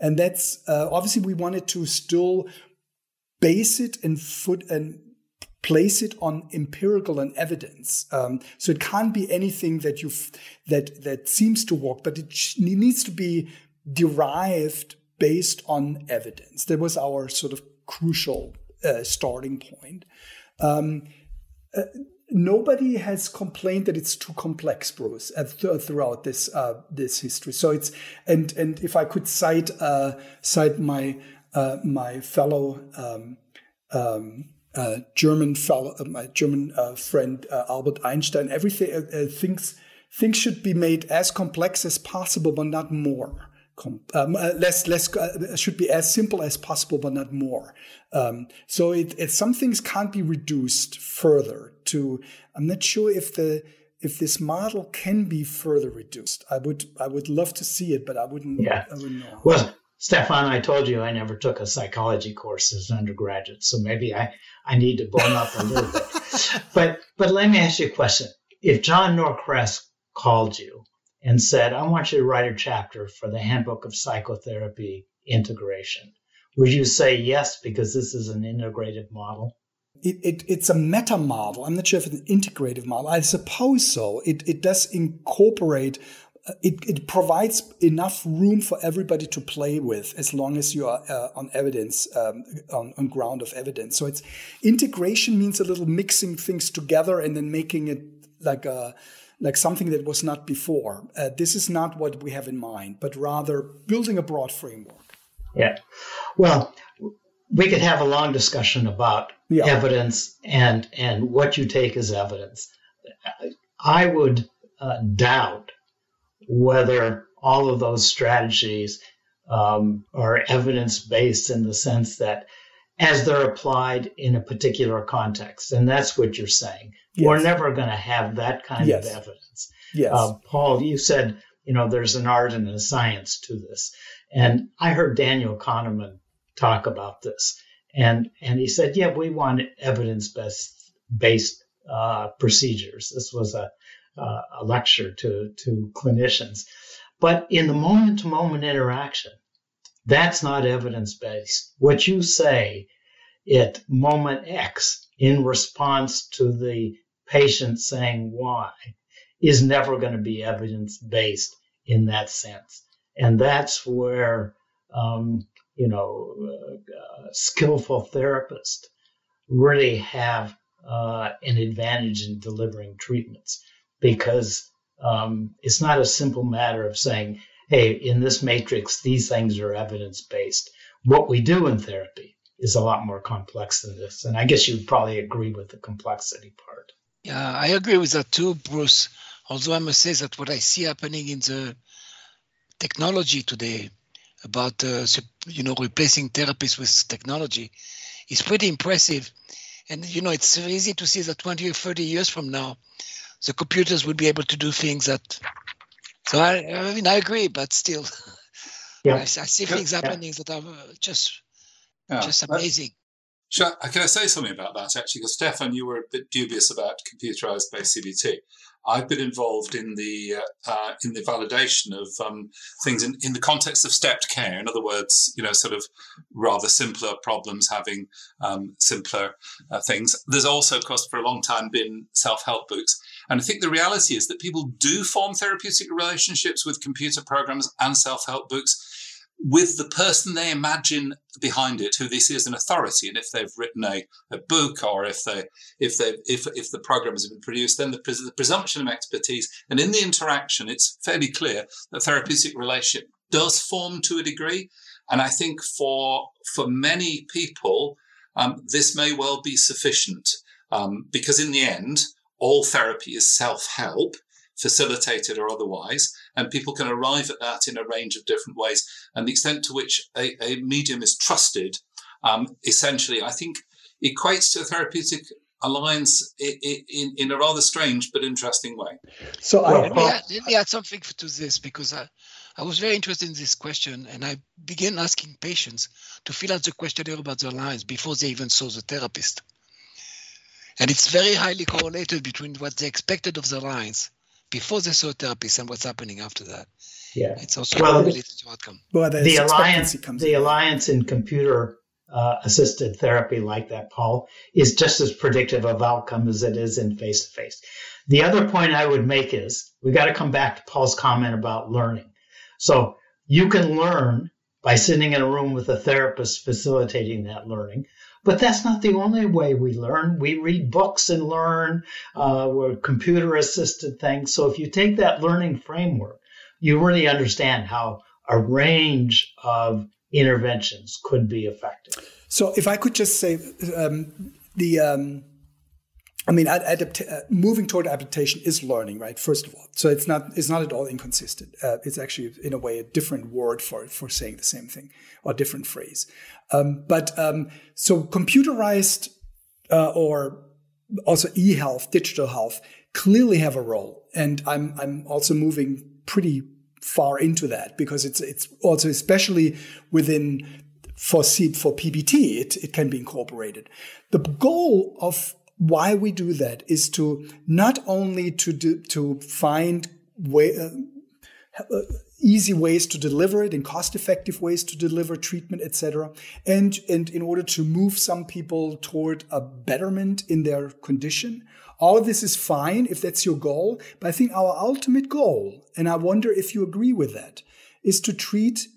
And that's uh, obviously we wanted to still base it and foot and place it on empirical and evidence. Um, so it can't be anything that you that that seems to work, but it needs to be derived based on evidence. That was our sort of crucial uh, starting point. Um, uh, nobody has complained that it's too complex, Bruce, uh, th- throughout this uh, this history. So it's and and if I could cite uh, cite my uh, my fellow um, um, uh, German fellow, uh, my German friend Albert Einstein, everything things things should be made as complex as possible, but not more. Um, less less should be as simple as possible, but not more. Um, so it, it, some things can't be reduced further. To I'm not sure if the if this model can be further reduced. I would I would love to see it, but I wouldn't. Yeah. I wouldn't know. Well, Stefan, I told you I never took a psychology course as an undergraduate, so maybe I, I need to bone up a little bit. But but let me ask you a question. If John Norcross called you and said, I want you to write a chapter for the Handbook of Psychotherapy Integration, would you say yes because this is an integrative model? It, it, it's a meta model. I'm not sure if it's an integrative model. I suppose so. It, it does incorporate it, it provides enough room for everybody to play with as long as you are uh, on evidence um, on, on, ground of evidence so it's integration means a little mixing things together and then making it like a like something that was not before. Uh, this is not what we have in mind but rather building a broad framework. Yeah. Well we could have a long discussion about yeah. evidence and and what you take as evidence. I would uh, doubt whether all of those strategies um, are evidence based in the sense that as they're applied in a particular context. And that's what you're saying. Yes. We're never going to have that kind yes. of evidence. Yes. Uh, Paul, you said, you know, there's an art and a science to this. And I heard Daniel Kahneman talk about this. And, and he said, yeah, we want evidence based, based uh, procedures. This was a, uh, a lecture to, to clinicians. But in the moment to moment interaction, that's not evidence based. What you say at moment X in response to the patient saying why is never going to be evidence based in that sense. And that's where, um, you know, uh, skillful therapists really have uh, an advantage in delivering treatments because um, it's not a simple matter of saying, hey, in this matrix, these things are evidence based. What we do in therapy is a lot more complex than this. And I guess you'd probably agree with the complexity part. Yeah, I agree with that too, Bruce. Although I must say that what I see happening in the technology today about uh, you know replacing therapists with technology is pretty impressive. And you know it's easy to see that 20 or 30 years from now, the computers will be able to do things that. So I, I mean I agree, but still, yeah. I, I see things yeah. happening that are uh, just yeah. just amazing. Can I say something about that actually? Because Stefan, you were a bit dubious about computerized based CBT. I've been involved in the uh, uh, in the validation of um, things in, in the context of stepped care. In other words, you know, sort of rather simpler problems having um, simpler uh, things. There's also, of course, for a long time been self help books, and I think the reality is that people do form therapeutic relationships with computer programs and self help books with the person they imagine behind it, who they see as an authority, and if they've written a, a book or if they if they if if the program has been produced, then the, the presumption of expertise and in the interaction, it's fairly clear that therapeutic relationship does form to a degree, and I think for for many people, um, this may well be sufficient um, because in the end, all therapy is self help facilitated or otherwise, and people can arrive at that in a range of different ways. And the extent to which a, a medium is trusted, um, essentially, I think equates to a therapeutic alliance in, in, a rather strange but interesting way. So well, I, let, me add, let me add something to this because I, I was very interested in this question and I began asking patients to fill out the questionnaire about their lines before they even saw the therapist. And it's very highly correlated between what they expected of the lines before the saw therapist and what's happening after that. Yeah, it's also well, related to outcome. Well, the alliance, the in. alliance in computer uh, assisted therapy like that, Paul, is just as predictive of outcome as it is in face to face. The other point I would make is we got to come back to Paul's comment about learning. So you can learn by sitting in a room with a therapist facilitating that learning. But that's not the only way we learn. We read books and learn. Uh, we're computer assisted things. So if you take that learning framework, you really understand how a range of interventions could be effective. So if I could just say um, the um, I mean, adapt- uh, moving toward adaptation is learning, right? First of all, so it's not it's not at all inconsistent. Uh, it's actually, in a way, a different word for for saying the same thing or different phrase. Um, but um, so computerized uh, or also e-health, digital health, clearly have a role, and I'm I'm also moving pretty far into that because it's it's also especially within for C, for PBT, it, it can be incorporated. The goal of why we do that is to not only to do, to find way, uh, uh, easy ways to deliver it and cost effective ways to deliver treatment etc and and in order to move some people toward a betterment in their condition. All of this is fine if that's your goal but i think our ultimate goal and i wonder if you agree with that is to treat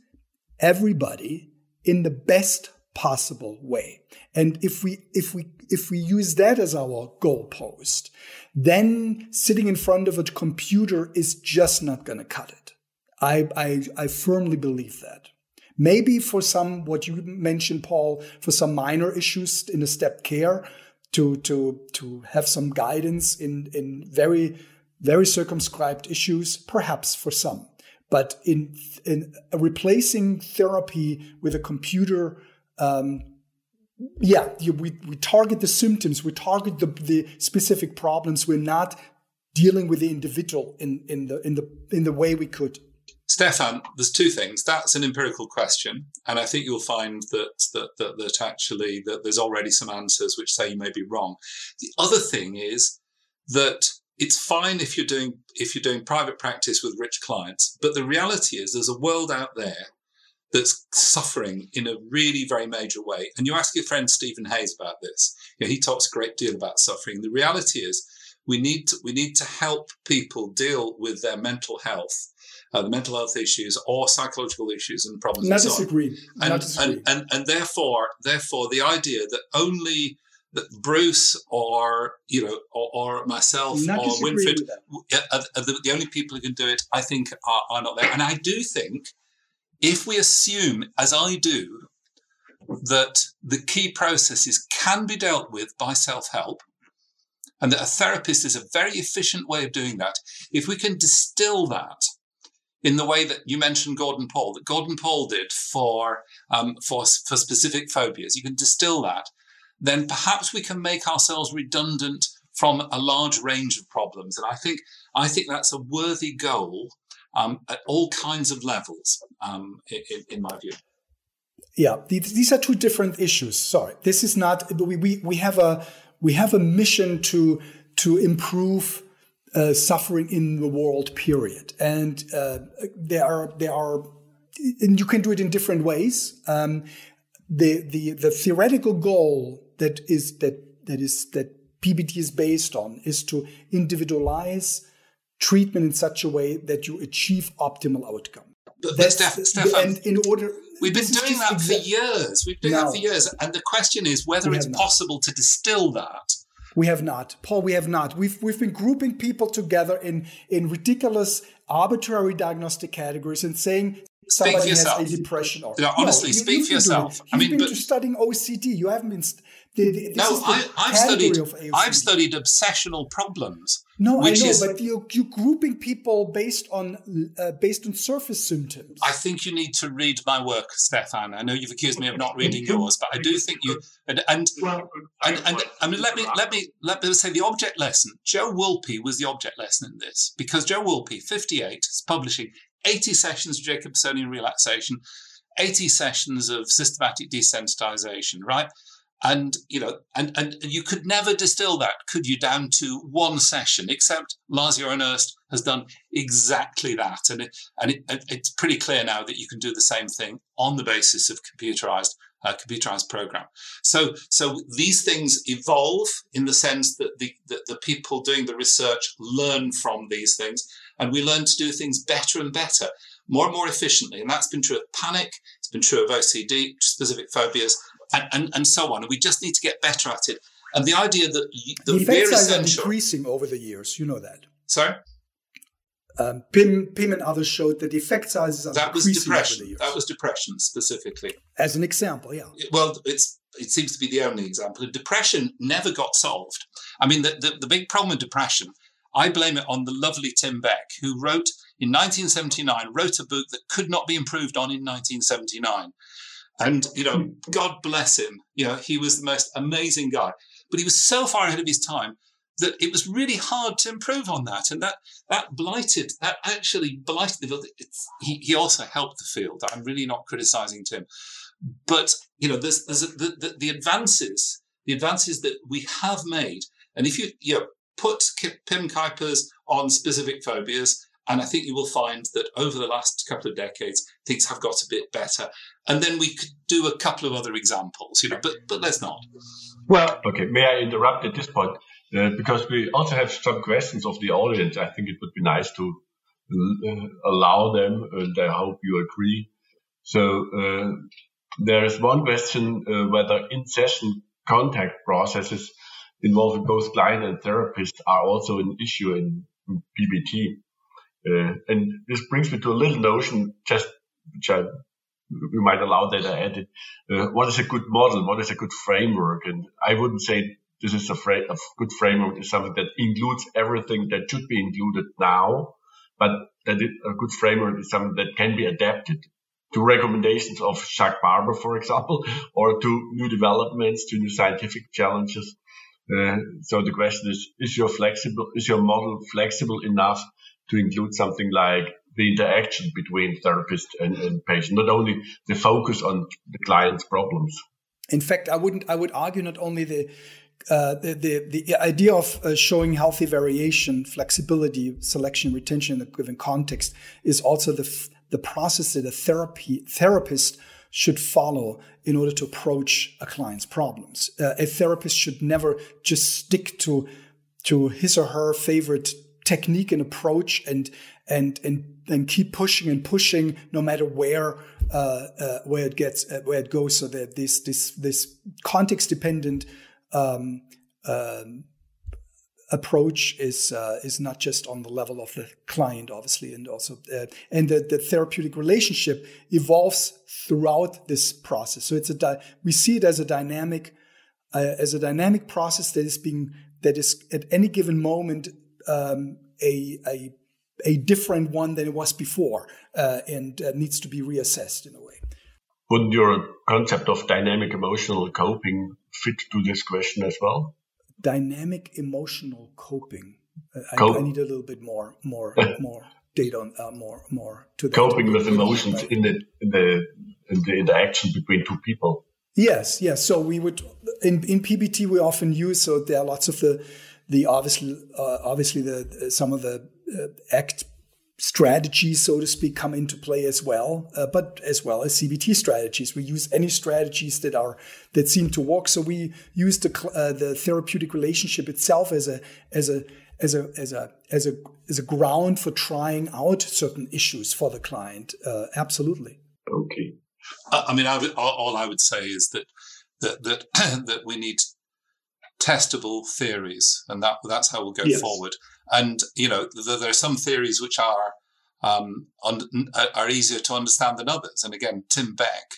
everybody in the best possible way and if we if we if we use that as our goalpost, then sitting in front of a computer is just not going to cut it. I, I, I firmly believe that. Maybe for some, what you mentioned, Paul, for some minor issues in the step care, to to to have some guidance in in very very circumscribed issues, perhaps for some. But in in replacing therapy with a computer um, yeah, we, we target the symptoms, we target the, the specific problems. We're not dealing with the individual in, in the in the in the way we could. Stefan, there's two things. That's an empirical question, and I think you'll find that that that, that actually that there's already some answers which say you may be wrong. The other thing is that it's fine if you're doing if you're doing private practice with rich clients, but the reality is there's a world out there that's suffering in a really very major way. And you ask your friend Steven Hayes about this. You know, he talks a great deal about suffering. The reality is we need to, we need to help people deal with their mental health, uh, the mental health issues or psychological issues and problems. Not disagree. And, Not disagree. And, and, and therefore, therefore, the idea that only that Bruce or you know or, or myself Not or Winfried are, are the, the only people who can do it, I think, are, are not there. And I do think if we assume, as I do, that the key processes can be dealt with by self help, and that a therapist is a very efficient way of doing that, if we can distill that in the way that you mentioned Gordon Paul, that Gordon Paul did for, um, for, for specific phobias, you can distill that, then perhaps we can make ourselves redundant from a large range of problems. And I think, I think that's a worthy goal um, at all kinds of levels, um, in, in my view. Yeah, these are two different issues. Sorry, this is not. We we, we have a we have a mission to to improve uh, suffering in the world. Period. And uh, there are there are, and you can do it in different ways. Um, the the the theoretical goal that is that that is that PBT is based on is to individualize treatment in such a way that you achieve optimal outcome. But, but Steph, Stefan, and in order We've been doing that for years. We've been doing No. that for years. And the question is whether it's not. possible to distill that. We have not, Paul. We have not. We've we've been grouping people together in in ridiculous, arbitrary diagnostic categories and saying somebody has a depression. Or No, honestly, speak you've for yourself. I You've mean, been but- studying OCD. You haven't been. St- the, the, this no, is the I, I've studied. of I've studied obsessional problems. No, I know, is- but you're, you're grouping people based on uh, based on surface symptoms. I think you need to read my work, Stefan. I know you've accused me of not reading yours, but I do think you and and Well, and, and I mean, let me let me let me say the object lesson. Joe Wolpe was the object lesson in this because Joe Wolpe, 58, is publishing 80 sessions of Jacobsonian relaxation, 80 sessions of systematic desensitization, right? And you know, and and you could never distill that, could you, down to one session? Except Lars-Göran Öst has done exactly that, and it, and it, it's pretty clear now that you can do the same thing on the basis of computerized uh, computerized program. So, so these things evolve in the sense that the, the, the people doing the research learn from these things, and we learn to do things better and better, more and more efficiently. And that's been true of panic, it's been true of OCD, specific phobias, and, and, and so on. And we just need to get better at it. And the idea that, y- the that effect size are essential. decreasing over the years. You know that. Sorry, Um, Pim, Pim and others showed that the effect sizes are that was decreasing over the depression. That was depression specifically. As an example, yeah. well, it's it seems to be the only example. Depression never got solved. I mean, the, the, the big problem with depression, I blame it on the lovely Tim Beck, who wrote in 1979, wrote a book that could not be improved on in 1979. And, you know, God bless him. You know, he was the most amazing guy. But he was so far ahead of his time that it was really hard to improve on that. And that that blighted, that actually blighted the field. He, he also helped the field. I'm really not criticizing Tim but you know there's there's a, the, the the advances the advances that we have made and if you you know, put Pim Cuijpers on specific phobias and i think you will find that over the last couple of decades things have got a bit better and then we could do a couple of other examples you know but but let's not Well, Okay, may I interrupt at this point? Uh, because we also have some questions of the audience. I think it would be nice to uh, allow them, and I hope you agree. So uh, there is one question uh, whether in-session contact processes involving both client and therapist are also an issue in, PBT. Uh, and this brings me to a little notion, just which I we might allow that I added. Uh, what is a good model? What is a good framework? And I wouldn't say this is a, fra- a good framework is something that includes everything that should be included now, but that it, a good framework is something that can be adapted to recommendations of Jacques Barber, for example, or to new developments, to new scientific challenges. Uh, so the question is: Is your flexible? Is your model flexible enough to include something like the interaction between therapist and, and patient, not only the focus on the client's problems? In fact, I wouldn't. I would argue not only the uh, the, the, the idea of uh, showing healthy variation, flexibility, selection, retention in a given context is also the the process that a therapy therapist should follow in order to approach a client's problems. Uh, a therapist should never just stick to to his or her favorite technique and approach and and and and keep pushing and pushing no matter where uh, uh, where it gets uh, where it goes so that this this this context dependent um, um, approach is uh, is not just on the level of the client, obviously, and also uh, and the, the, therapeutic relationship evolves throughout this process. So it's a di- we see it as a dynamic uh, as a dynamic process that is being that is at any given moment um, a, a a different one than it was before, uh, and uh, needs to be reassessed in a way. Would your concept of dynamic emotional coping fit to this question as well? dynamic emotional coping. I, I, need a little bit more, more, more data on uh, more, more to that. Coping with emotions in the, in the in the interaction between two people. Yes, yes. So we would in in PBT we often use so there are lots of the the obviously uh, obviously the some of the uh, ACT strategies, so to speak, come into play as well, uh, but as well as CBT strategies. We use any strategies that are that seem to work. So we use the uh, the therapeutic relationship itself as a as a as a as a as a as a ground for trying out certain issues for the client. Uh, absolutely. Okay. I mean, I would, all I would say is that that that that we need testable theories, and that that's how we'll go yes. forward. And you know, there are some theories which are um, un- are easier to understand than others. And again, Tim Beck,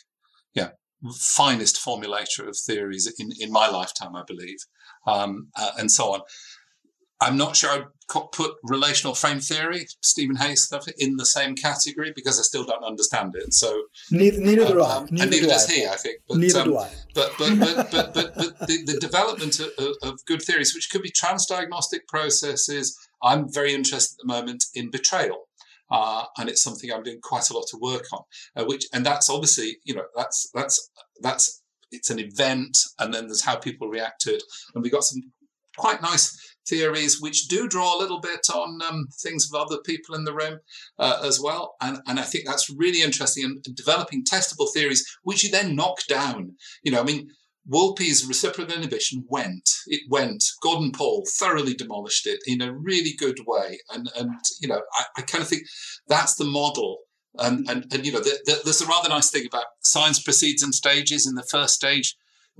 yeah, finest formulator of theories in in my lifetime, I believe, um, uh, and so on. I'm not sure put relational frame theory, Steven Hayes stuff, in the same category because I still don't understand it. So neither, neither do I. Um, neither and neither do does I. he, I think. But, neither um, do I. But but but but but, but the, the development of, of, good theories, which could be transdiagnostic processes, I'm very interested at the moment in betrayal. Uh, and it's something I'm doing quite a lot of work on, uh, which and that's obviously you know that's that's that's it's an event, and then there's how people react to it, and we got some quite nice theories which do draw a little bit on um, things of other people in the room uh, as well. And, and I think that's really interesting and developing testable theories, which you then knock down. You know, I mean, Wolpe's reciprocal inhibition went. It went. Gordon Paul thoroughly demolished it in a really good way. And, and you know, I, I kind of think that's the model and, and, and you know, the, the, there's a rather nice thing about science proceeds in stages. In the first stage,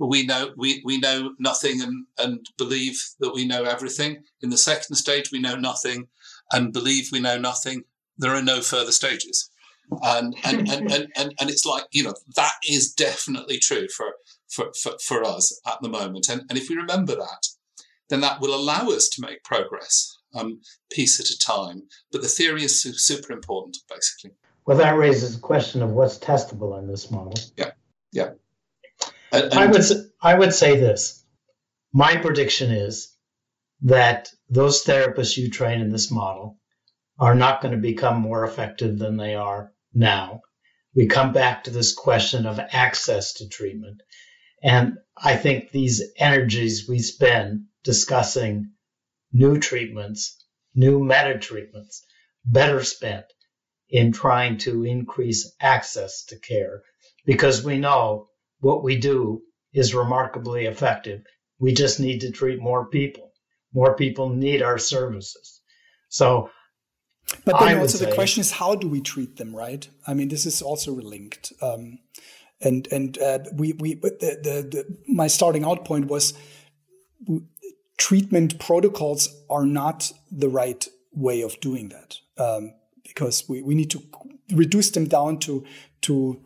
we know we, we know nothing and, and believe that we know everything. In the second stage, we know nothing and believe we know nothing. There are no further stages. And and, and, and, and, and it's like, you know, that is definitely true for, for, for, for us at the moment. And, and if we remember that, then that will allow us to make progress um, piece at a time. But the theory is super important, basically. Well, that raises the question of what's testable in this model. Yeah, yeah. And, I would I would say this. My prediction is that those therapists you train in this model are not going to become more effective than they are now. We come back to this question of access to treatment. And I think these energies we spend discussing new treatments, new meta treatments, better spent in trying to increase access to care because we know what we do is remarkably effective. We just need to treat more people. More people need our services. So, but then I also the question is how do we treat them, right? I mean, this is also linked. Um, and and uh, we we the, the, the, my starting out point was treatment protocols are not the right way of doing that um, because we, we need to reduce them down to to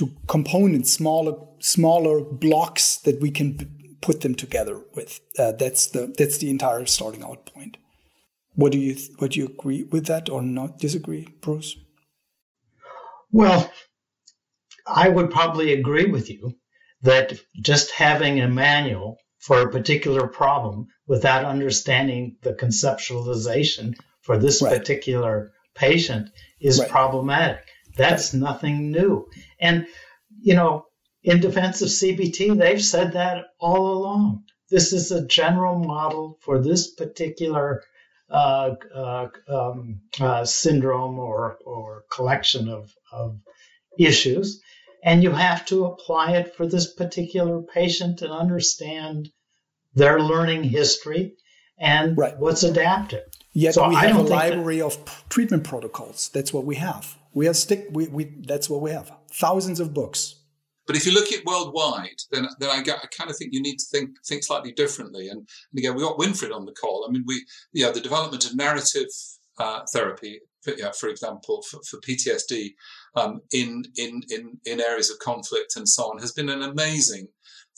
to components, smaller smaller blocks that we can put them together with. Uh, that's the that's the entire starting out point. What do you what do you agree with that or not disagree, Bruce? Well, I would probably agree with you that just having a manual for a particular problem without understanding the conceptualization for this right. particular patient is right. problematic. That's nothing new. And, you know, in defense of CBT, they've said that all along. this is a general model for this particular uh, uh, um, uh, syndrome or, or collection of, of issues. And you have to apply it for this particular patient and understand their learning history and right. what's adaptive. Yet so we have a library that, of treatment protocols. That's what we have. We are stick. We, we that's what we have. Thousands of books. But if you look at worldwide, then then I, I kind of think you need to think think slightly differently. And, and again, we got Winfried on the call. I mean, we yeah, the development of narrative uh, therapy, for, for example, for, for PTSD um, in in in in areas of conflict and so on, has been an amazing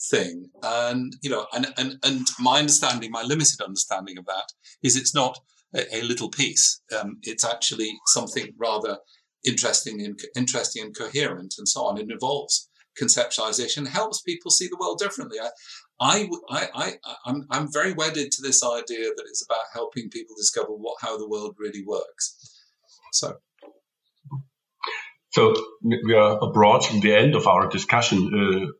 thing. And you know, and and and my understanding, my limited understanding of that, is it's not a, a little piece. Um, it's actually something rather interesting and interesting and coherent and so on. It involves conceptualization, helps people see the world differently. I, I, I, I, I'm, I'm very wedded to this idea that it's about helping people discover what how the world really works. So. So we are approaching the end of our discussion. Uh,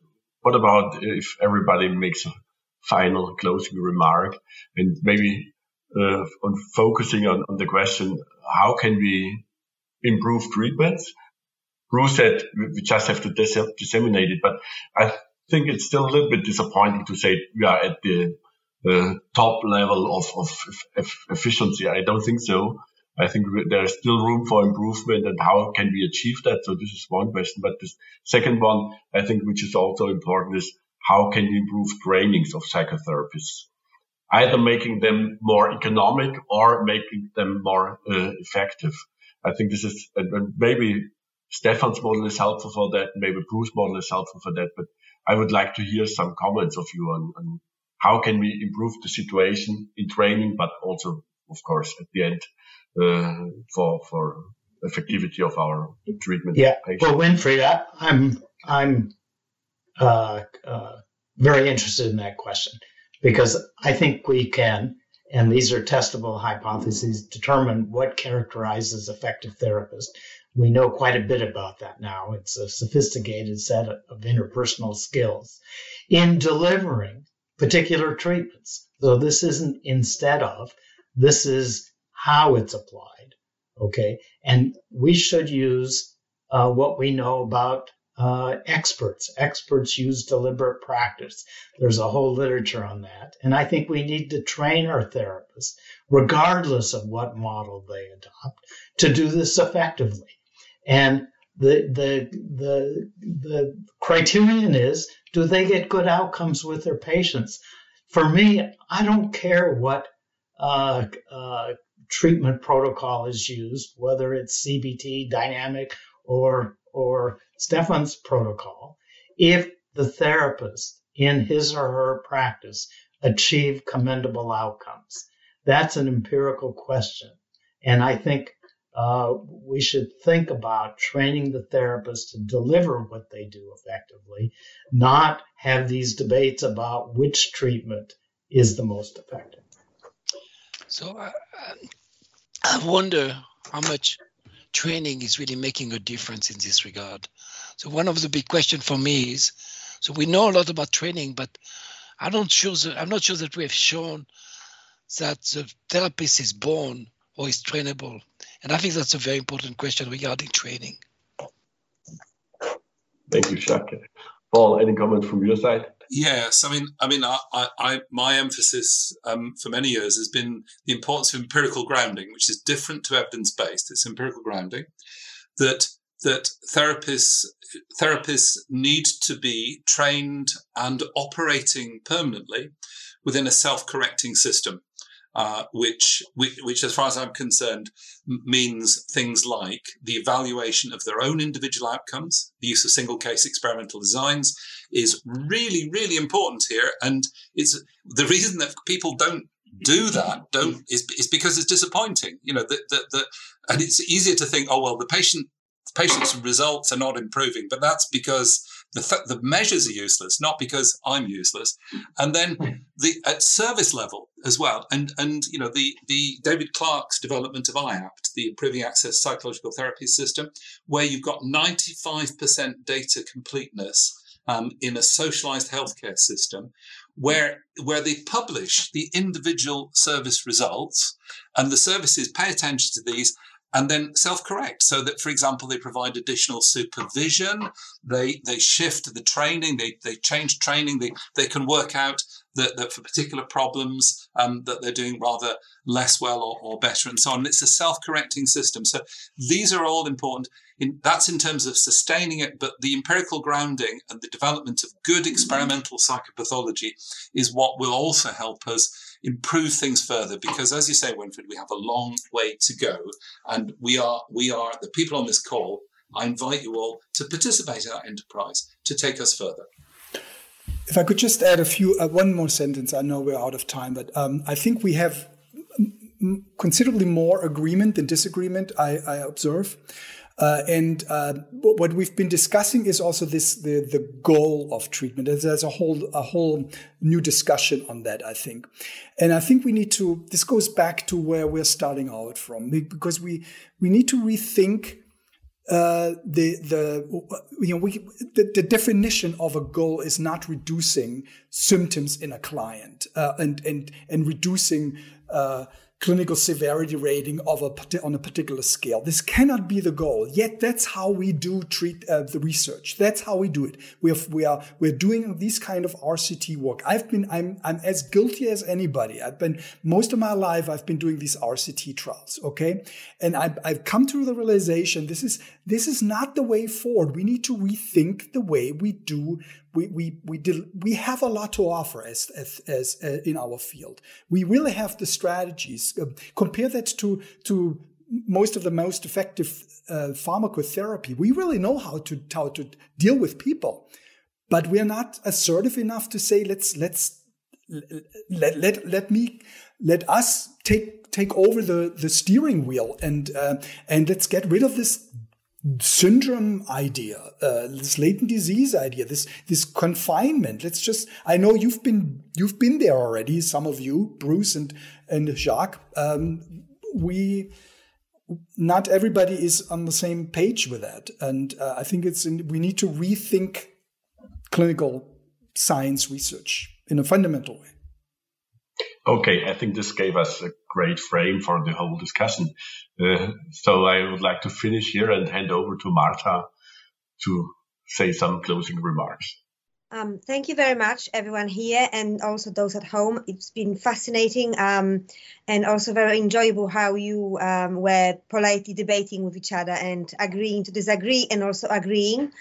what about if everybody makes a final closing remark and maybe uh, on focusing on, on the question, how can we improve treatments? Bruce said we just have to dis- disseminate it, but I think it's still a little bit disappointing to say we are at the uh, top level of, of, efficiency. I don't think so. I think there's still room for improvement and how can we achieve that? So this is one question. But the second one, I think, which is also important is how can we improve trainings of psychotherapists? Either making them more economic or making them more uh, effective. I think this is, and maybe Stefan's model is helpful for that. Maybe Bruce's model is helpful for that. But I would like to hear some comments of you on, on how can we improve the situation in training, but also, of course, at the end, uh, for, for effectivity of our treatment. Yeah. Well, Winfried, I, I'm, I'm, uh, uh, very interested in that question because I think we can, and these are testable hypotheses, determine what characterizes effective therapists. We know quite a bit about that now. It's a sophisticated set of interpersonal skills in delivering particular treatments. So this isn't instead of, this is how it's applied. Okay. And we should use uh, what we know about uh, experts. Experts use deliberate practice. There's a whole literature on that. And I think we need to train our therapists, regardless of what model they adopt, to do this effectively. And the, the, the, the criterion is do they get good outcomes with their patients? For me, I don't care what uh, uh, treatment protocol is used, whether it's CBT, dynamic, or or Stefan's protocol, if the therapist in his or her practice achieve commendable outcomes. That's an empirical question. And I think uh, we should think about training the therapist to deliver what they do effectively, not have these debates about which treatment is the most effective. So I wonder how much training is really making a difference in this regard. So one of the big questions for me is, so we know a lot about training, but I don't sure that, I'm not sure that we have shown that the therapist is born or is trainable. And I think that's a very important question regarding training. Thank you, Jacques. Paul, any comment from your side? Yes, I mean, I mean, I, I, my emphasis um, for many years has been the importance of empirical grounding, which is different to evidence based. It's empirical grounding that that therapists therapists need to be trained and operating permanently within a self correcting system uh, which, which, which, as far as I'm concerned, means things like the evaluation of their own individual outcomes. The use of single case experimental designs is really, really important here. And it's the reason that people don't do that don't is, is because it's disappointing. You know, that, that, that, and it's easier to think, oh, well, the patient, patient's results are not improving, but that's because the, th- the measures are useless, not because I'm useless. And then the at service level as well. And and you know the the David Clark's development of IAPT, the Improving Access Psychological Therapy System, where you've got 95% data completeness um, in a socialized healthcare system, where where they publish the individual service results and the services pay attention to these and then self-correct so that for example they provide additional supervision they they shift the training they they change training they they can work out that, that for particular problems um, that they're doing rather less well or, or better and so on. It's a self-correcting system. So these are all important. In, that's in terms of sustaining it but the empirical grounding and the development of good experimental psychopathology is what will also help us improve things further because as you say winfried we have a long way to go and we are we are the people on this call i invite you all to participate in our enterprise to take us further. If i could just add a few uh, one more sentence. I know we're out of time but um, i think we have considerably more agreement than disagreement i, I observe uh, and uh, what we've been discussing is also this the, the goal of treatment. There's a whole a whole new discussion on that, I think. And I think we need to this goes back to where we're starting out from because we we need to rethink uh, the the you know we the, the, definition of a goal is not reducing symptoms in a client uh, and and and reducing uh, clinical severity rating of a on a particular scale. This cannot be the goal. Yet that's how we do treat uh, the research. That's how we do it. We are we are we're doing this kind of RCT work. I've been I'm I'm as guilty as anybody. I've been most of my life I've been doing these RCT trials. Okay, and I've I've come to the realization this is this is not the way forward. We need to rethink the way we do we we we did, we have a lot to offer as as, as uh, in our field. We really have the strategies. Uh, compare that to to most of the most effective uh, pharmacotherapy. We really know how to how to deal with people, but we are not assertive enough to say let's let's let let, let me let us take take over the the steering wheel and uh, and let's get rid of this syndrome idea, uh, this latent disease idea, this this confinement. Let's just. I know you've been you've been there already. Some of you, Bruce and and Jacques. Um, we not everybody is on the same page with that, and uh, I think it's in, we need to rethink clinical science research in a fundamental way. Okay, I think this gave us a great frame for the whole discussion. Uh, so I would like to finish here and hand over to Marta to say some closing remarks. Um, thank you very much, everyone here, and also those at home. It's been fascinating um, and also very enjoyable how you um, were politely debating with each other and agreeing to disagree and also agreeing.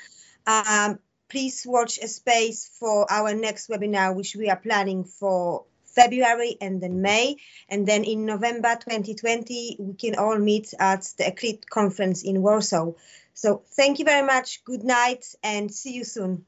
Um, please watch a space for our next webinar, which we are planning for February and then May. And then in November 2020, we can all meet at the EACLIPT conference in Warsaw. So thank you very much. Good night and see you soon.